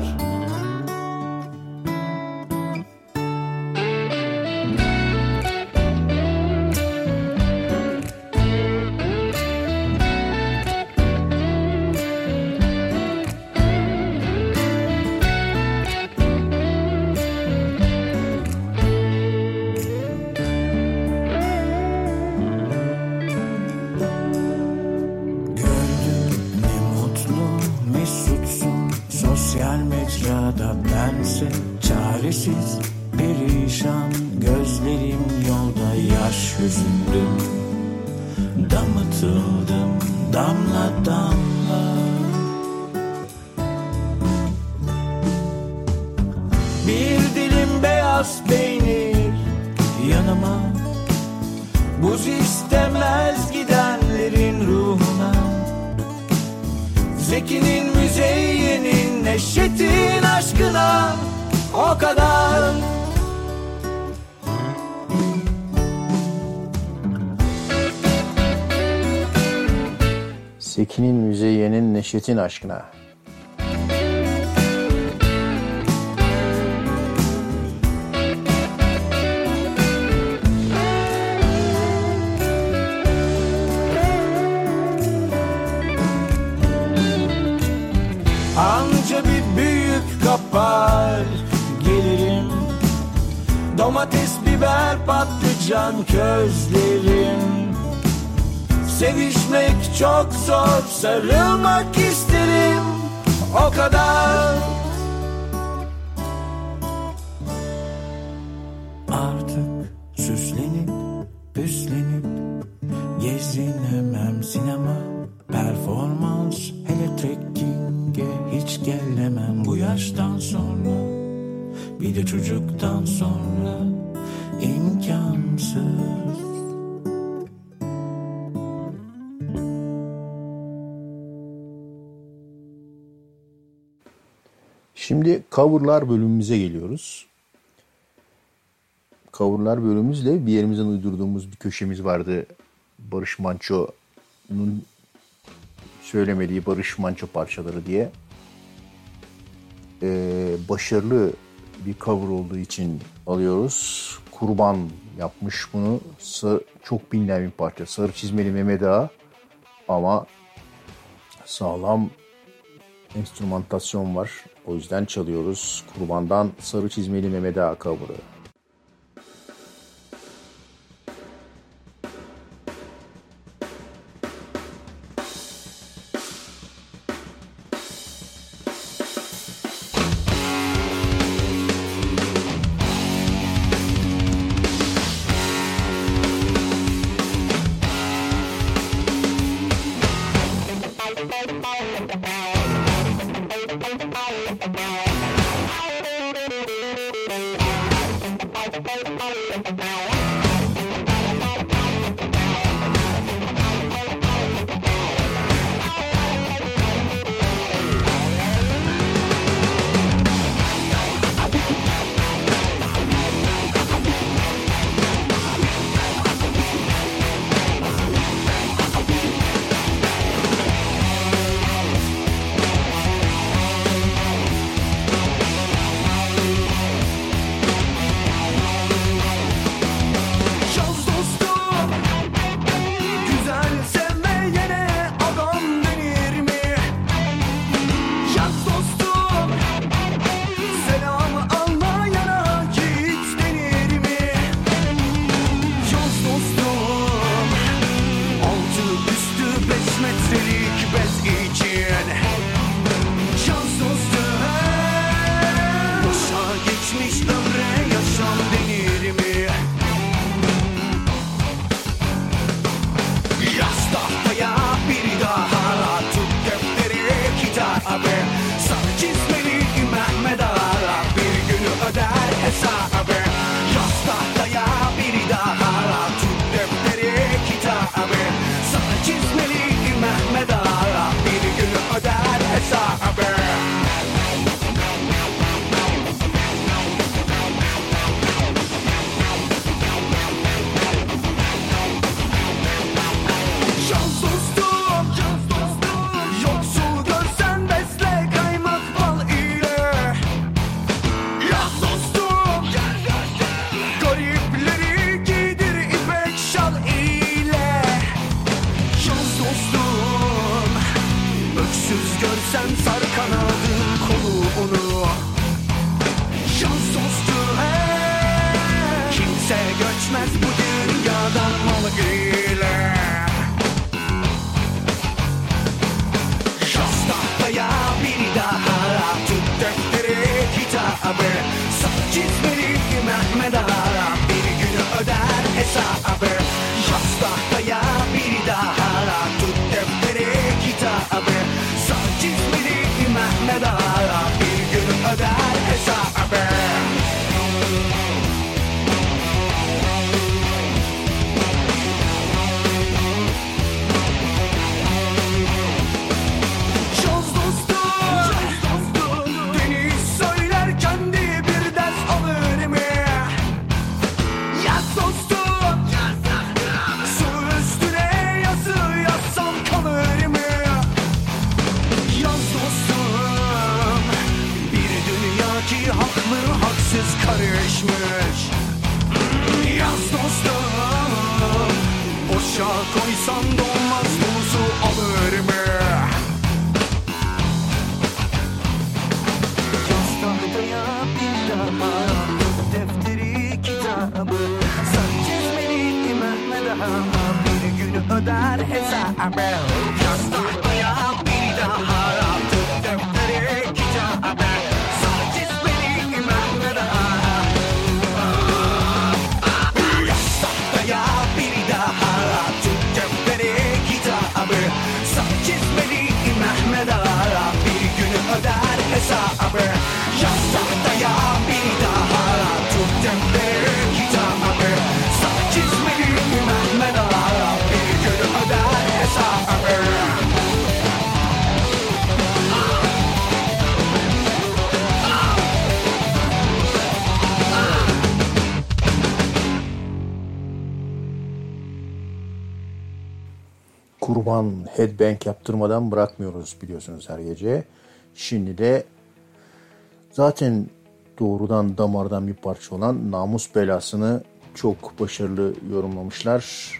işletin aşkına. Zor, sarılmak Şimdi coverlar bölümümüze geliyoruz. Coverlar bölümümüzle bir yerimizden uydurduğumuz bir köşemiz vardı. Barış Manço'nun söylemediği Barış Manço parçaları diye. Ee, başarılı bir cover olduğu için alıyoruz. Kurban yapmış bunu. Sa- çok bilinen bir parça. Sarı çizmeli Mehmet Ağa ama sağlam enstrümantasyon var. O yüzden çalıyoruz. Kurbandan Sarı Çizmeli Mehmet Ağa cover'ı. karışmış. headbang yaptırmadan bırakmıyoruz biliyorsunuz her gece. Şimdi de zaten doğrudan damardan bir parça olan namus belasını çok başarılı yorumlamışlar.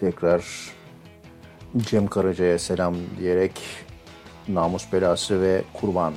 Tekrar Cem Karaca'ya selam diyerek namus belası ve kurban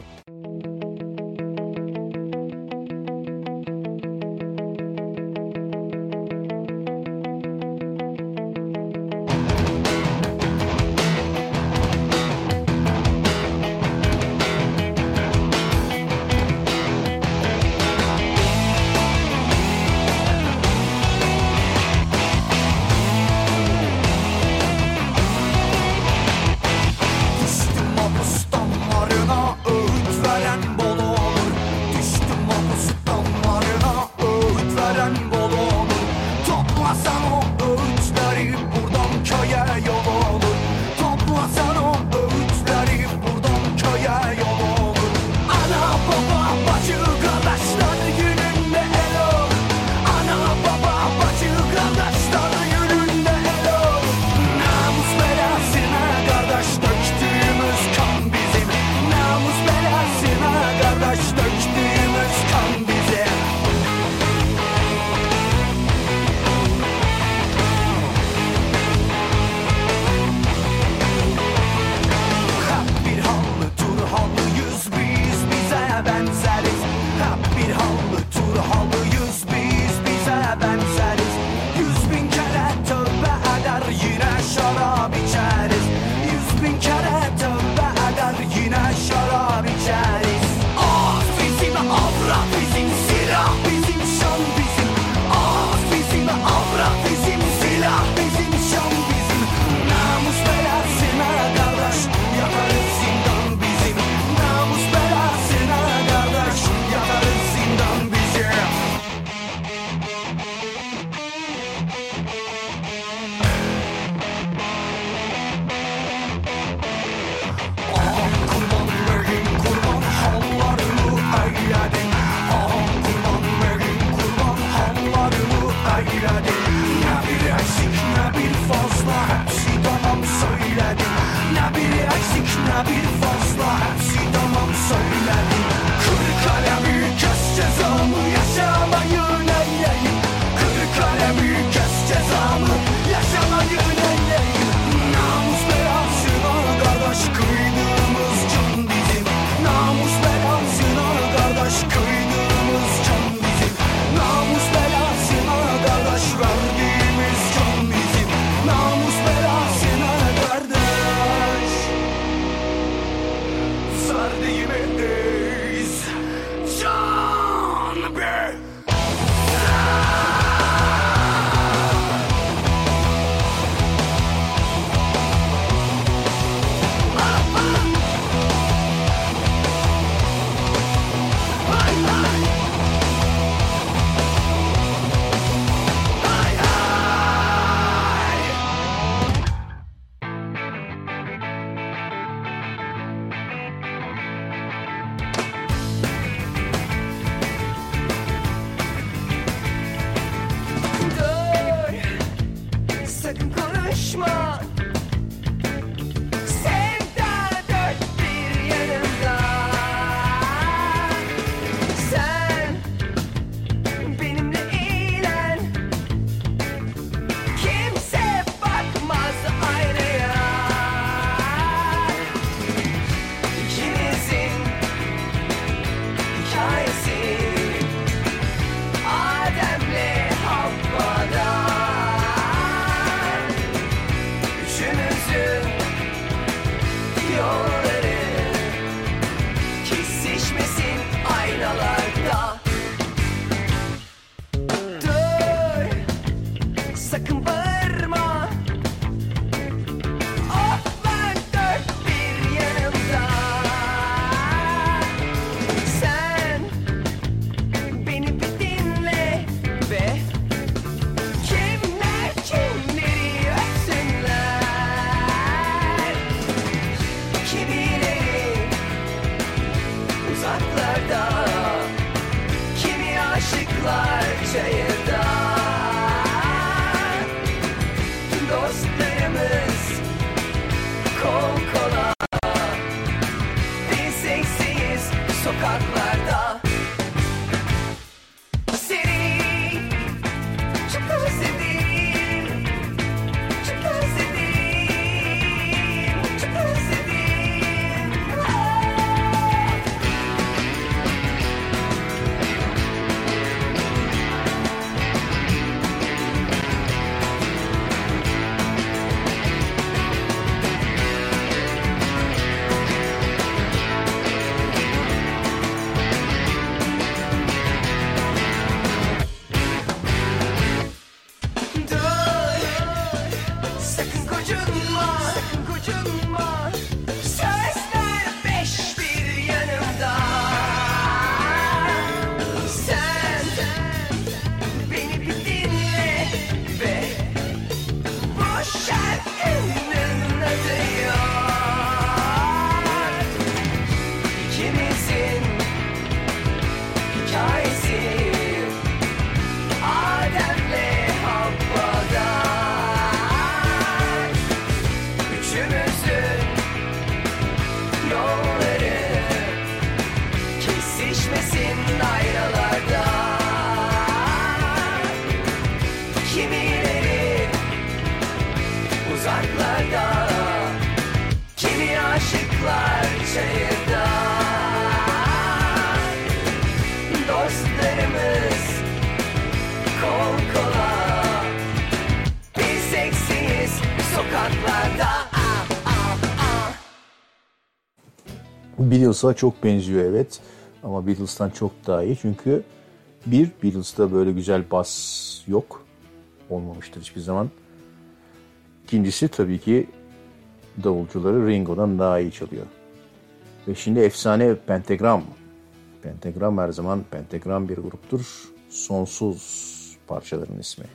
Beatles'a çok benziyor evet. Ama Beatles'tan çok daha iyi. Çünkü bir, Beatles'ta böyle güzel bas yok. Olmamıştır hiçbir zaman. İkincisi tabii ki davulcuları Ringo'dan daha iyi çalıyor. Ve şimdi efsane Pentagram. Pentagram her zaman Pentagram bir gruptur. Sonsuz parçaların ismi.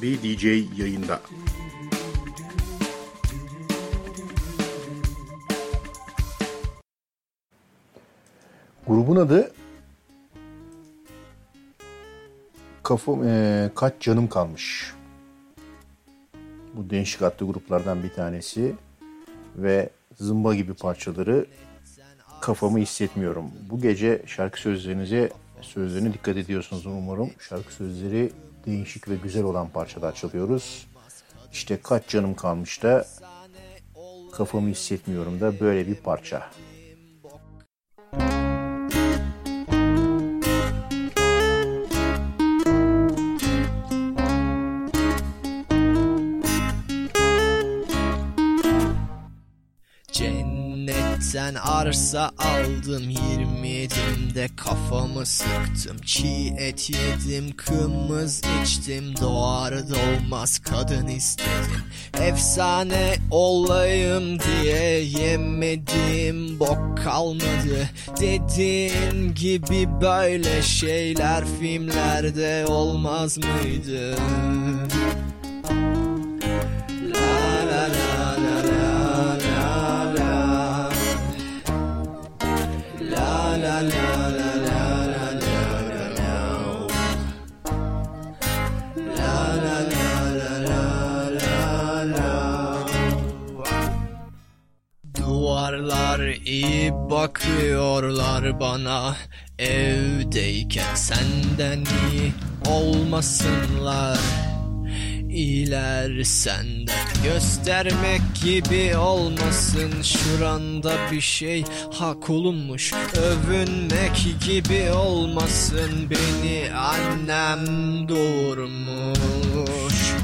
Asabi DJ yayında. Grubun adı Kafam, eee, Kaç Canım Kalmış. Bu değişik adlı gruplardan bir tanesi ve zımba gibi parçaları kafamı hissetmiyorum. Bu gece şarkı sözlerinize sözlerine dikkat ediyorsunuz umarım. Şarkı sözleri değişik ve güzel olan parçalar çalıyoruz. İşte kaç canım kalmış da kafamı hissetmiyorum da böyle bir parça. Cennetten arsa aldım Yirmiyedimde kafamı sıktım. Çiğ et yedim kımız içtim. Doğar doğmaz kadın istedim. Efsane olayım diye Yemedim bok kalmadı. Dediğin gibi böyle şeyler Filmlerde olmaz mıydı? La la la Duvarlar iyi bakıyorlar bana. Evdeyken senden iyi olmasınlar İyiler senden göstermek gibi olmasın Şuranda bir şey hak olunmuş. Övünmek gibi olmasın Beni annem doğurmuş.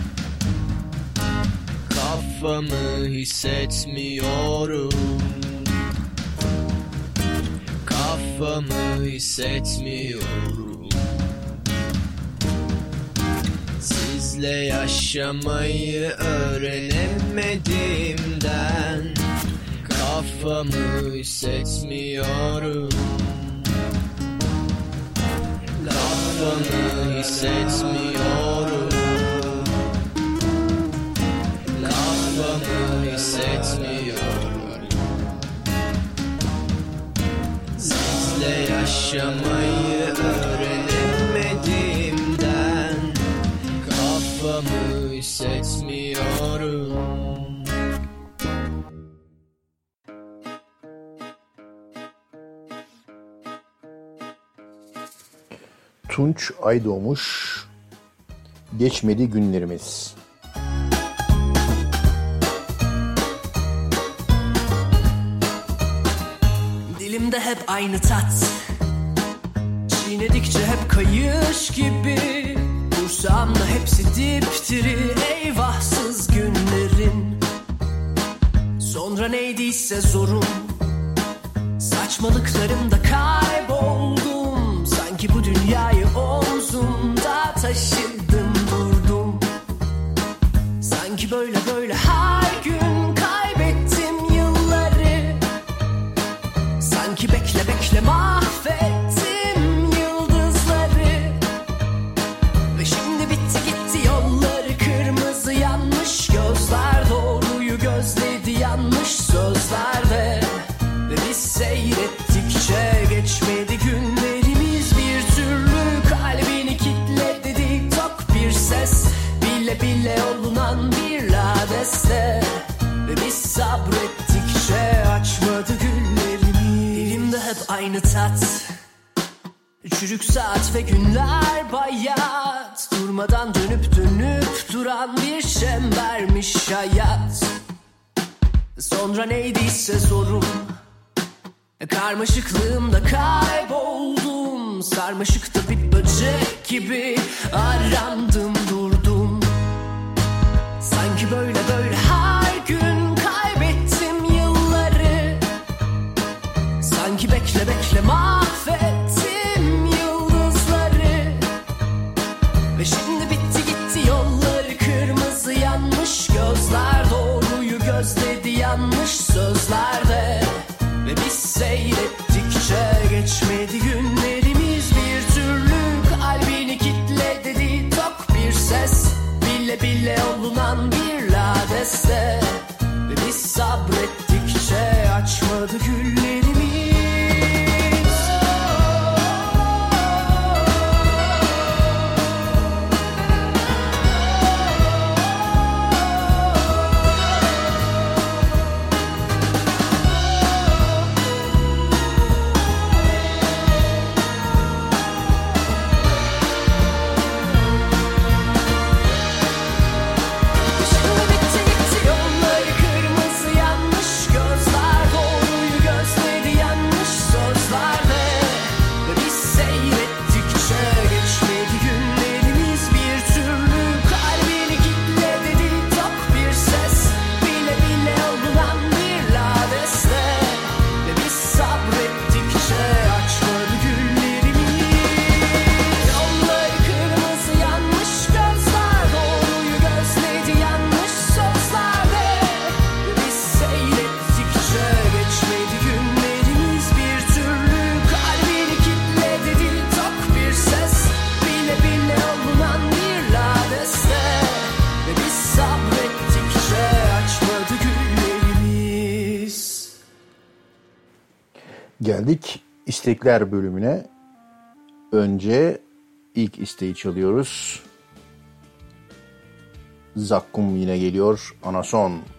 Kafamı hissetmiyorum. Kafamı hissetmiyorum Sizle yaşamayı öğrenemediğimden Kafamı hissetmiyorum. Kafamı hissetmiyorum. Kafamı hissetmiyorum. Sizle yaşamayı öğrenemediğimden Kafamı hissetmiyorum Tunç Aydoğmuş Geçmedi günlerimiz. Dilimde hep aynı tat. Çiğnedikçe hep kayış gibi Dursam da hepsi dipdiri Eyvahsız günlerin. Sonra neydiyse zorun. Saçmalıklarımda kayboldum. Sanki bu dünyayı omzumda taşıdım durdum. Sanki böyle ladeste Ve biz sabrettikçe açmadı güllerimi Dilimde hep aynı tat Çürük saat ve günler bayat. Durmadan dönüp dönüp duran bir çembermiş hayat. Sonra neydiyse zorum Karmaşıklığımda kayboldum. Sarmaşıkta bir böcek gibi arandım durdum Sanki böyle böyle. Her gün kaybettim yılları. Sanki bekle bekle mahvettim yıldızları. Ve şimdi bitti gitti yolları kırmızı yanmış gözler Doğruyu gözledi. Yanlış sözlerde. Ve biz seyrettikçe geçmedi geldik istekler bölümüne. Önce ilk isteği çalıyoruz. Zakkum yine geliyor. Anason. Anason.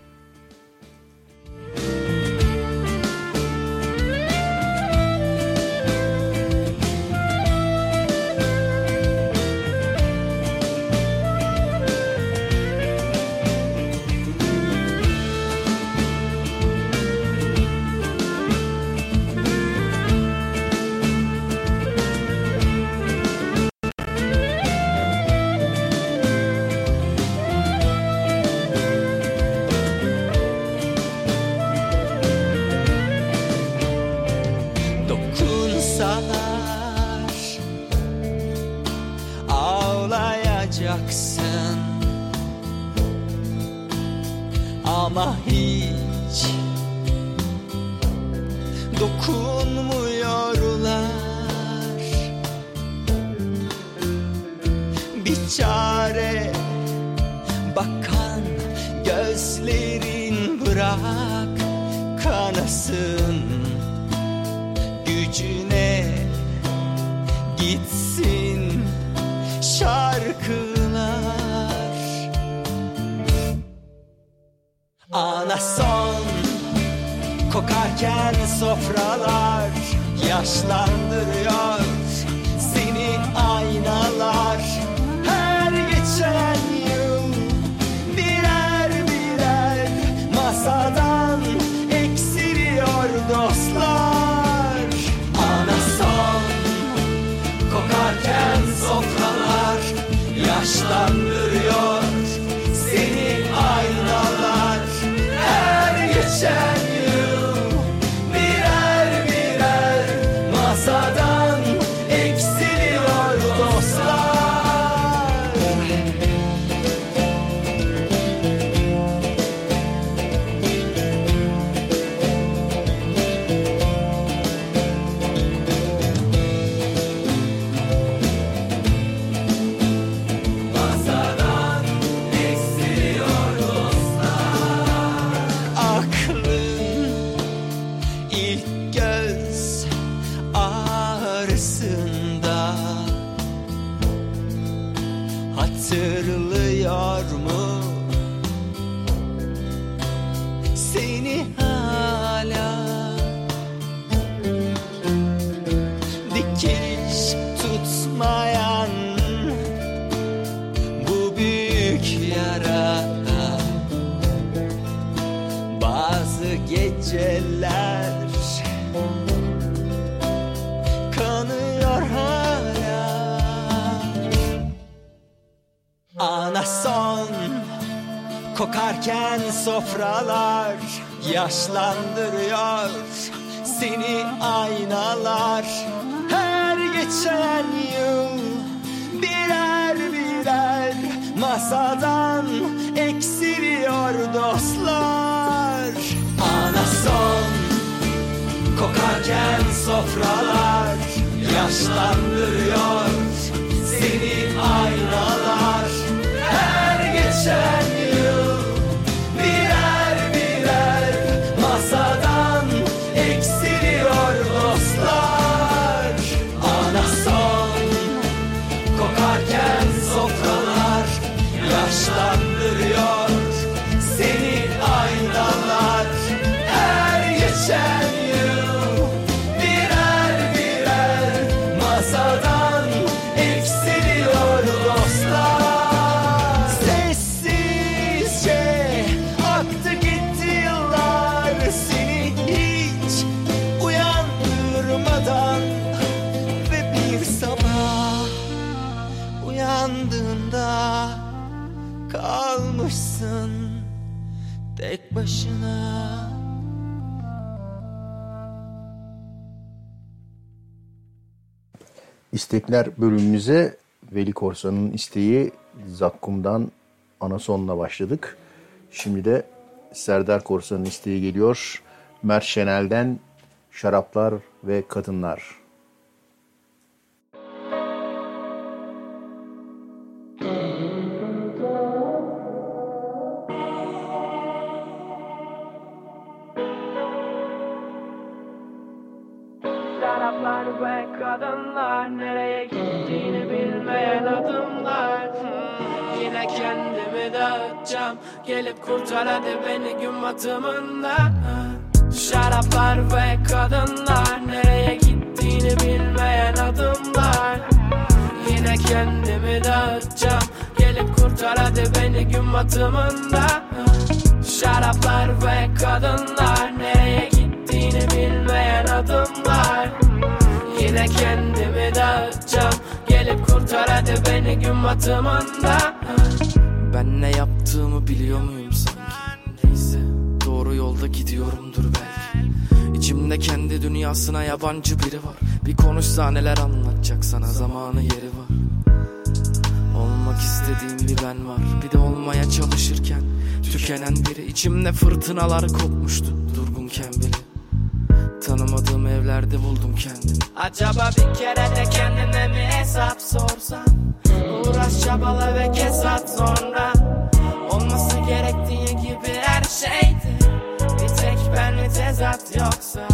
Iceland İstekler bölümümüze Veli Korsan'ın isteği Zakkum'dan Anason'la başladık. Şimdi de Serdar Korsan'ın isteği geliyor. Mert Şenel'den Şaraplar ve Kadınlar. Kurtar hadi beni gün batımında. Şaraplar ve kadınlar Nereye gittiğini bilmeyen adımlar. Yine kendimi dağıtacağım Gelip kurtar hadi beni gün batımında. Şaraplar ve kadınlar Nereye gittiğini bilmeyen adımlar. Yine kendimi dağıtacağım Gelip kurtar hadi beni gün batımında Ben ne yaptığımı biliyor muyum sanki? Neyse doğru yolda gidiyorumdur belki. İçimde kendi dünyasına yabancı biri var. Bir konuşsa neler anlatacak sana. Zamanı yeri var. Olmak istediğim bir ben var. Bir de olmaya çalışırken Tükenen biri. İçimde fırtınalar kopmuştu Durgunken bile Tanımadığım evlerde buldum kendimi Acaba bir kere de kendine mi hesap sorsan Uğraş çabala ve kes at sonra. Olması gerektiği gibi her şeydi. Bir tek ben mi tezat yoksa?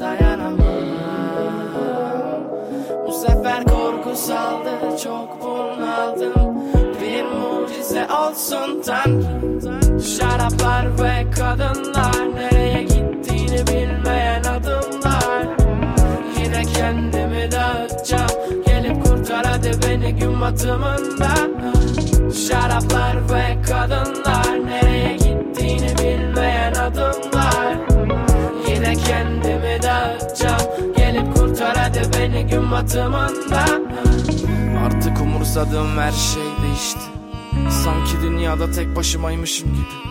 Dayanamam. Bu sefer korku saldı çok bunaldım mucize olsun Tanrım. Şaraplar ve kadınlar Nereye gittiğini bilmeyen adımlar. Yine kendimi dağıtacağım. Gelip kurtar hadi beni gün batımında. Şaraplar ve kadınlar Nereye gittiğini bilmeyen adımlar. Yine kendimi dağıtacağım. Gelip kurtar hadi beni gün batımında. Artık umursadığım her şey değişti Sanki dünyada tek başımaymışım gibi.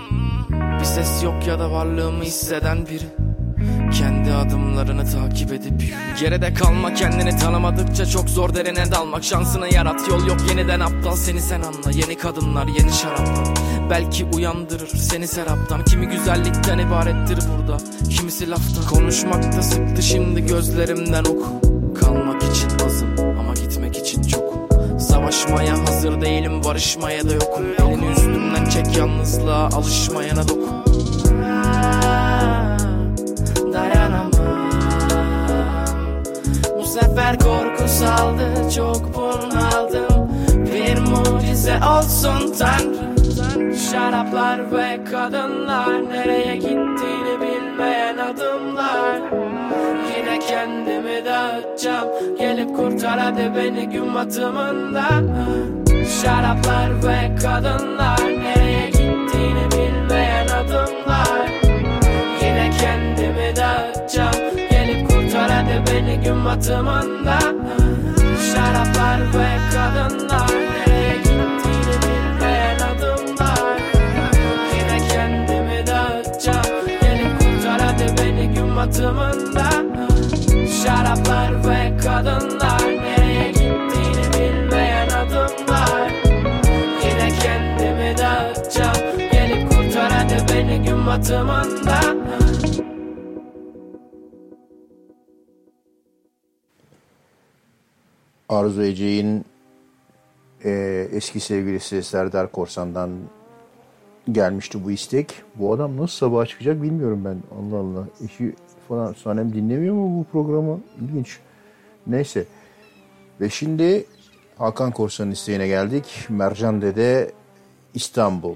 Bir ses yok ya da varlığımı hisseden biri. Kendi adımlarını takip edip Geride kalma kendini tanımadıkça çok zor derine dalmak. Şansını yarat yol yok yeniden aptal. Seni sen anla Yeni kadınlar yeni şaraplar Belki uyandırır seni seraptan. Kimi güzellikten ibarettir burada Kimisi lafta Konuşmakta sıktı şimdi gözlerimden oku. Kalmak için azım ama gitmek için çok Savaşmaya hazır değilim barışmaya da yokum. Elini üstümden çek yalnızlığa alışmayana dokun Dayanamam. Bu sefer korku saldı çok bunaldım Bir mucize olsun Tanrım. Şaraplar ve kadınlar Nereye gittiğini bilmeyen adımlar Yine kendimi dağıtacağım. Gelip kurtar hadi beni gün batımında. Şaraplar ve kadınlar Nereye gittiğini bilmeyen adımlar. Yine kendimi dağıtacağım. Gelip kurtar hadi beni gün batımında. Şaraplar ve kadınlar Nereye gittiğini bilmeyen adımlar. Yine kendimi dağıtacağım. Gelip kurtar beni gün batımında Arzu Ece'nin e, eski sevgilisi Serdar Korsan'dan gelmişti bu istek. Bu adam nasıl sabaha çıkacak bilmiyorum ben. Allah Allah. Eşi falan sanem dinlemiyor mu bu programı? İlginç. Neyse. Ve şimdi Hakan Korsan'ın isteğine geldik. Mercan Dede İstanbul.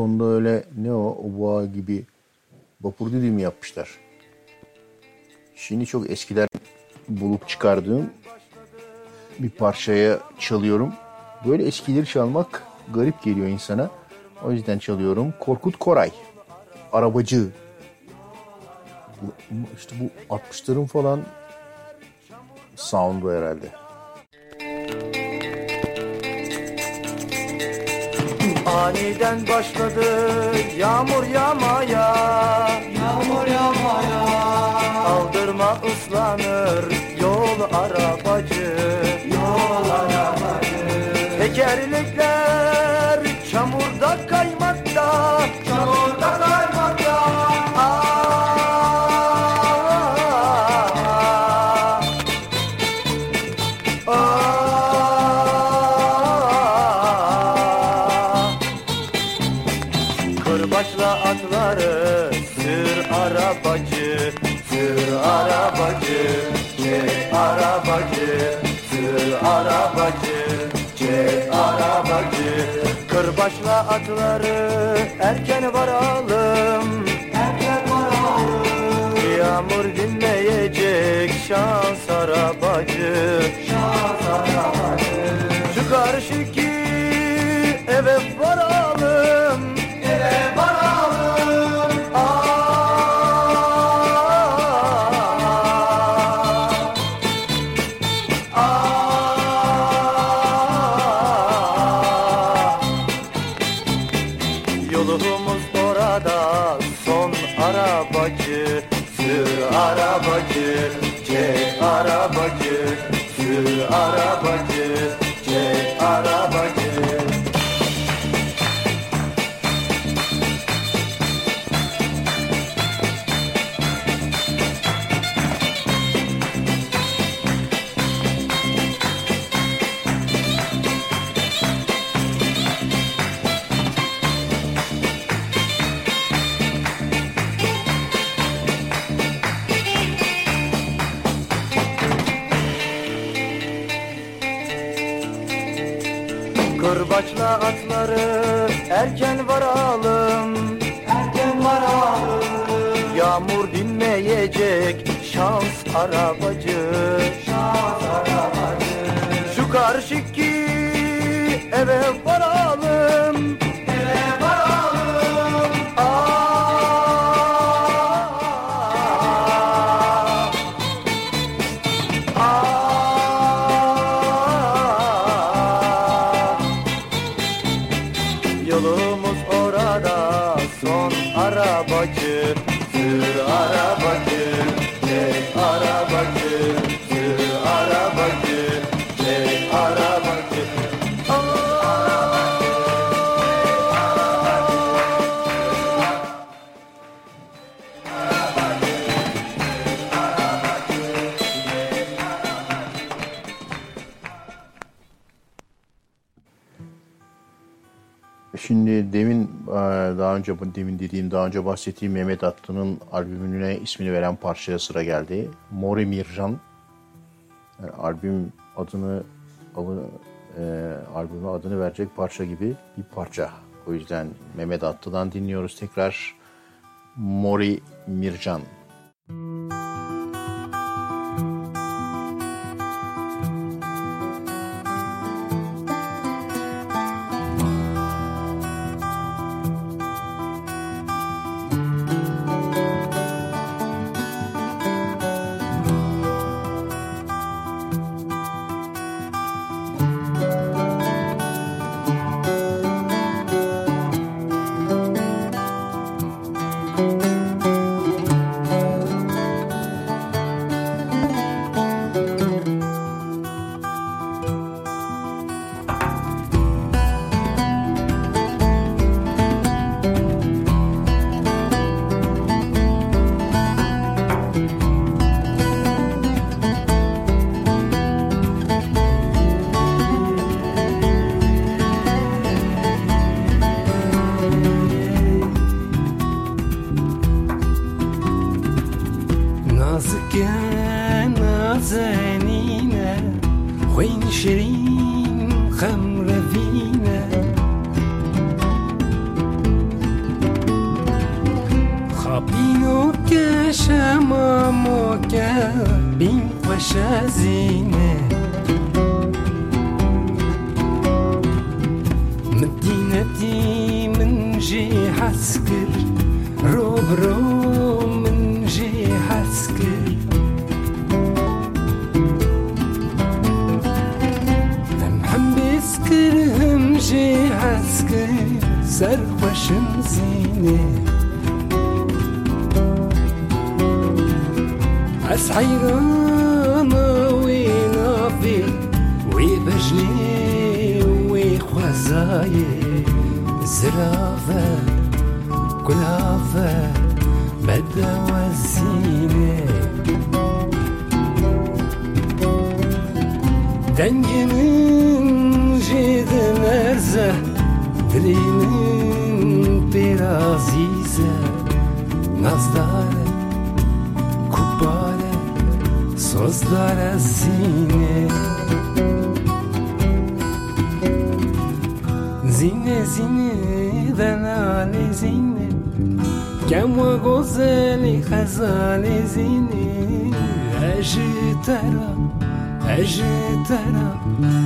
O sonda öyle ne o? O boğa gibi vapur düdüğü yapmışlar? Şimdi çok eskiden bulup çıkardığım bir parçaya çalıyorum. Böyle eskileri çalmak garip geliyor insana. O yüzden çalıyorum. Korkut Koray. Arabacı. Bu, işte bu 60'ların falan sound'u herhalde. Aniden başladı yağmur yağmaya. Yağmur yağmaya. Kaldırma ıslanır yol arabacı. Yol arabacı. Tekerlekler çamurda Kırbaçla atları erken varalım. Erken varalım. Yağmur dinmeyecek şans arabacı Şans arabacı Şu karşıki eve varalım dinmeyecek şans arabacı daha önce demin dediğim daha önce bahsettiğim Mehmet Atlı'nın albümüne ismini veren parçaya sıra geldi. Mori Mirjan Yani albüm adını e, albüme adını verecek parça gibi bir parça. O yüzden Mehmet Atlı'dan dinliyoruz tekrar Mori Mircan. j'étais là.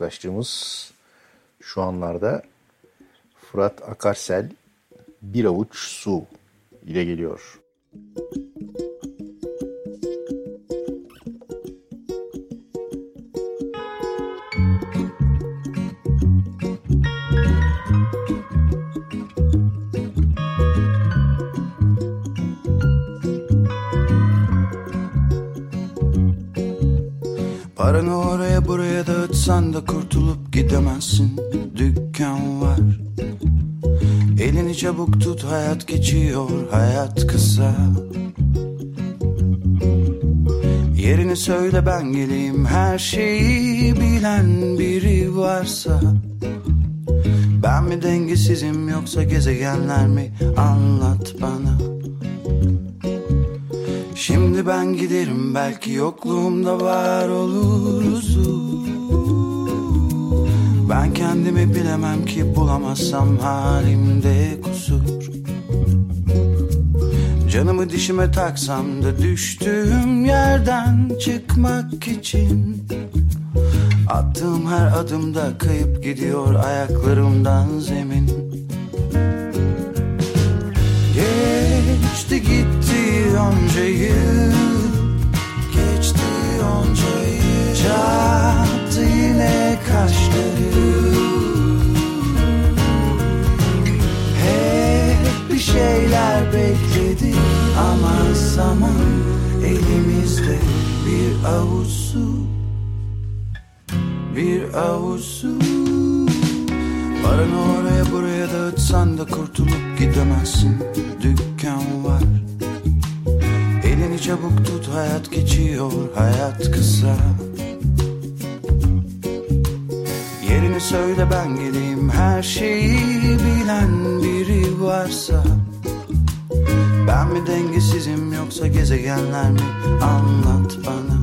Yaklaştığımız şu anlarda Fırat Akarsel Bir Avuç Su ile geliyor. Gidemezsin Dükkan var. Elini çabuk tut hayat geçiyor hayat kısa. Yerini söyle ben geleyim. Her şeyi bilen biri varsa. Ben mi dengesizim yoksa gezegenler mi? Anlat bana. Şimdi ben giderim belki yokluğumda var oluruz Ben kendimi bilemem ki bulamazsam halimde kusur. Canımı dişime taksam da düştüğüm yerden çıkmak için. Attığım her adımda kayıp gidiyor ayaklarımdan zemin. Geçti gitti onca yıl Geçti onca yıl Çattı yine kaşları Hep bir şeyler bekledi Ama zaman elimizde. Bir avuç su Bir avuç su. Paranı oraya buraya dağıtsan da kurtulup gidemezsin. Dükkan var. Elini çabuk tut hayat geçiyor. Hayat kısa Söyle ben geleyim. Her şeyi bilen biri varsa. Ben mi dengesizim yoksa gezegenler mi? Anlat bana.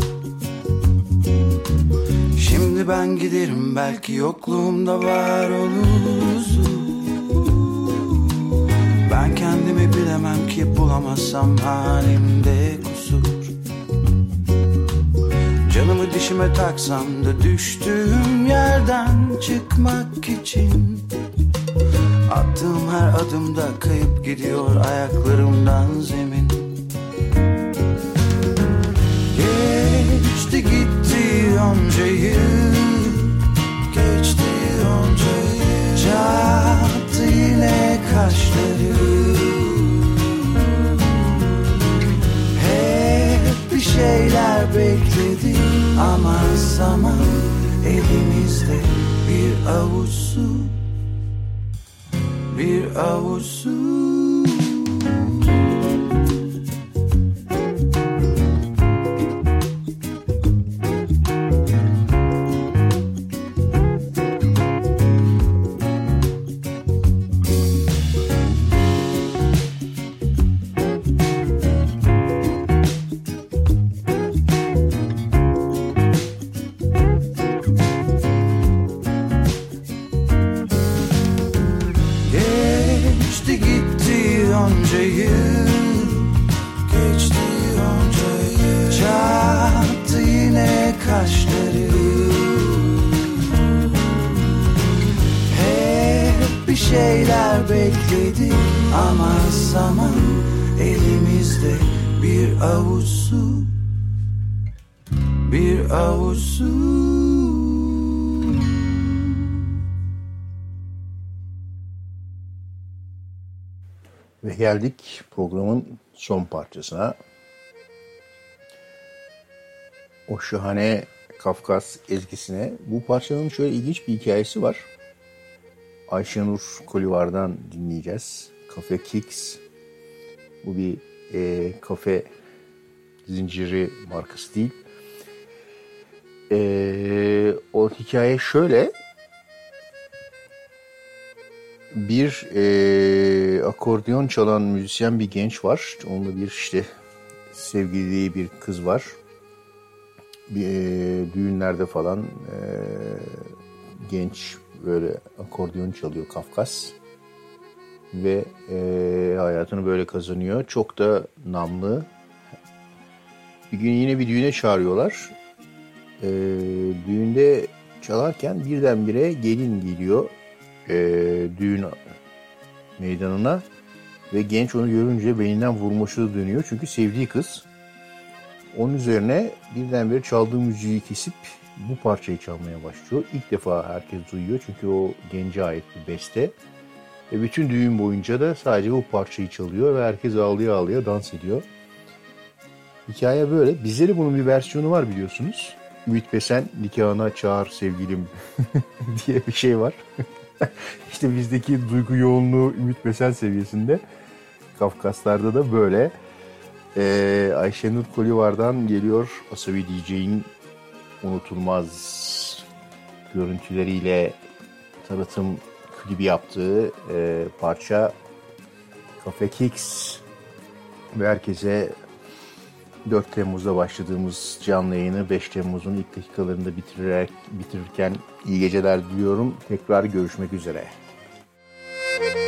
Şimdi ben giderim belki yokluğumda var olursun Ben kendimi bilemem ki bulamazsam halimde dişime taksam da düştüğüm yerden çıkmak için. Attığım her adımda kayıp gidiyor ayaklarımdan zemin. Geçti gitti onca yıl Geçti onca yıl Çattı yine kaşları şeyler bekledi. Ama zaman elimizde bir avuç su. Bir avuç su geldik programın son parçasına. O şahane Kafkas ezgisine. Bu parçanın şöyle ilginç bir hikayesi var. Ayşenur Kolivar'dan dinleyeceğiz. Cafe Kicks. Bu bir e, kafe zinciri markası değil. E, o hikaye şöyle. Bir e, akordeon çalan müzisyen bir genç var. Onunla bir işte sevgili bir kız var. Bir, e, düğünlerde falan e, genç böyle akordeon çalıyor Kafkas. Ve e, hayatını böyle kazanıyor. Çok da namlı. Bir gün yine bir düğüne çağırıyorlar. E, düğünde çalarken birdenbire gelin geliyor e, düğün meydanına ve genç onu görünce beyninden vurmuşu dönüyor çünkü sevdiği kız. Onun üzerine birdenbire çaldığı müziği kesip bu parçayı çalmaya başlıyor. İlk defa herkes duyuyor çünkü o gence ait bir beste. Ve bütün düğün boyunca da sadece bu parçayı çalıyor ve herkes ağlaya ağlaya dans ediyor. Hikaye böyle. Bizde de bunun bir versiyonu var biliyorsunuz. Ümit Besen nikahına çağır sevgilim [LAUGHS] diye bir şey var. [LAUGHS] işte bizdeki duygu yoğunluğu Ümit Besen seviyesinde. Kafkaslarda da böyle. Ee, Ayşenur Kolivar'dan geliyor Asabi DJ'in unutulmaz görüntüleriyle tanıtım klibi yaptığı e, parça Cafe Kicks ve herkese 4 Temmuz'da başladığımız canlı yayını 5 Temmuz'un ilk dakikalarında bitirerek bitirirken iyi geceler diliyorum. Tekrar görüşmek üzere. Müzik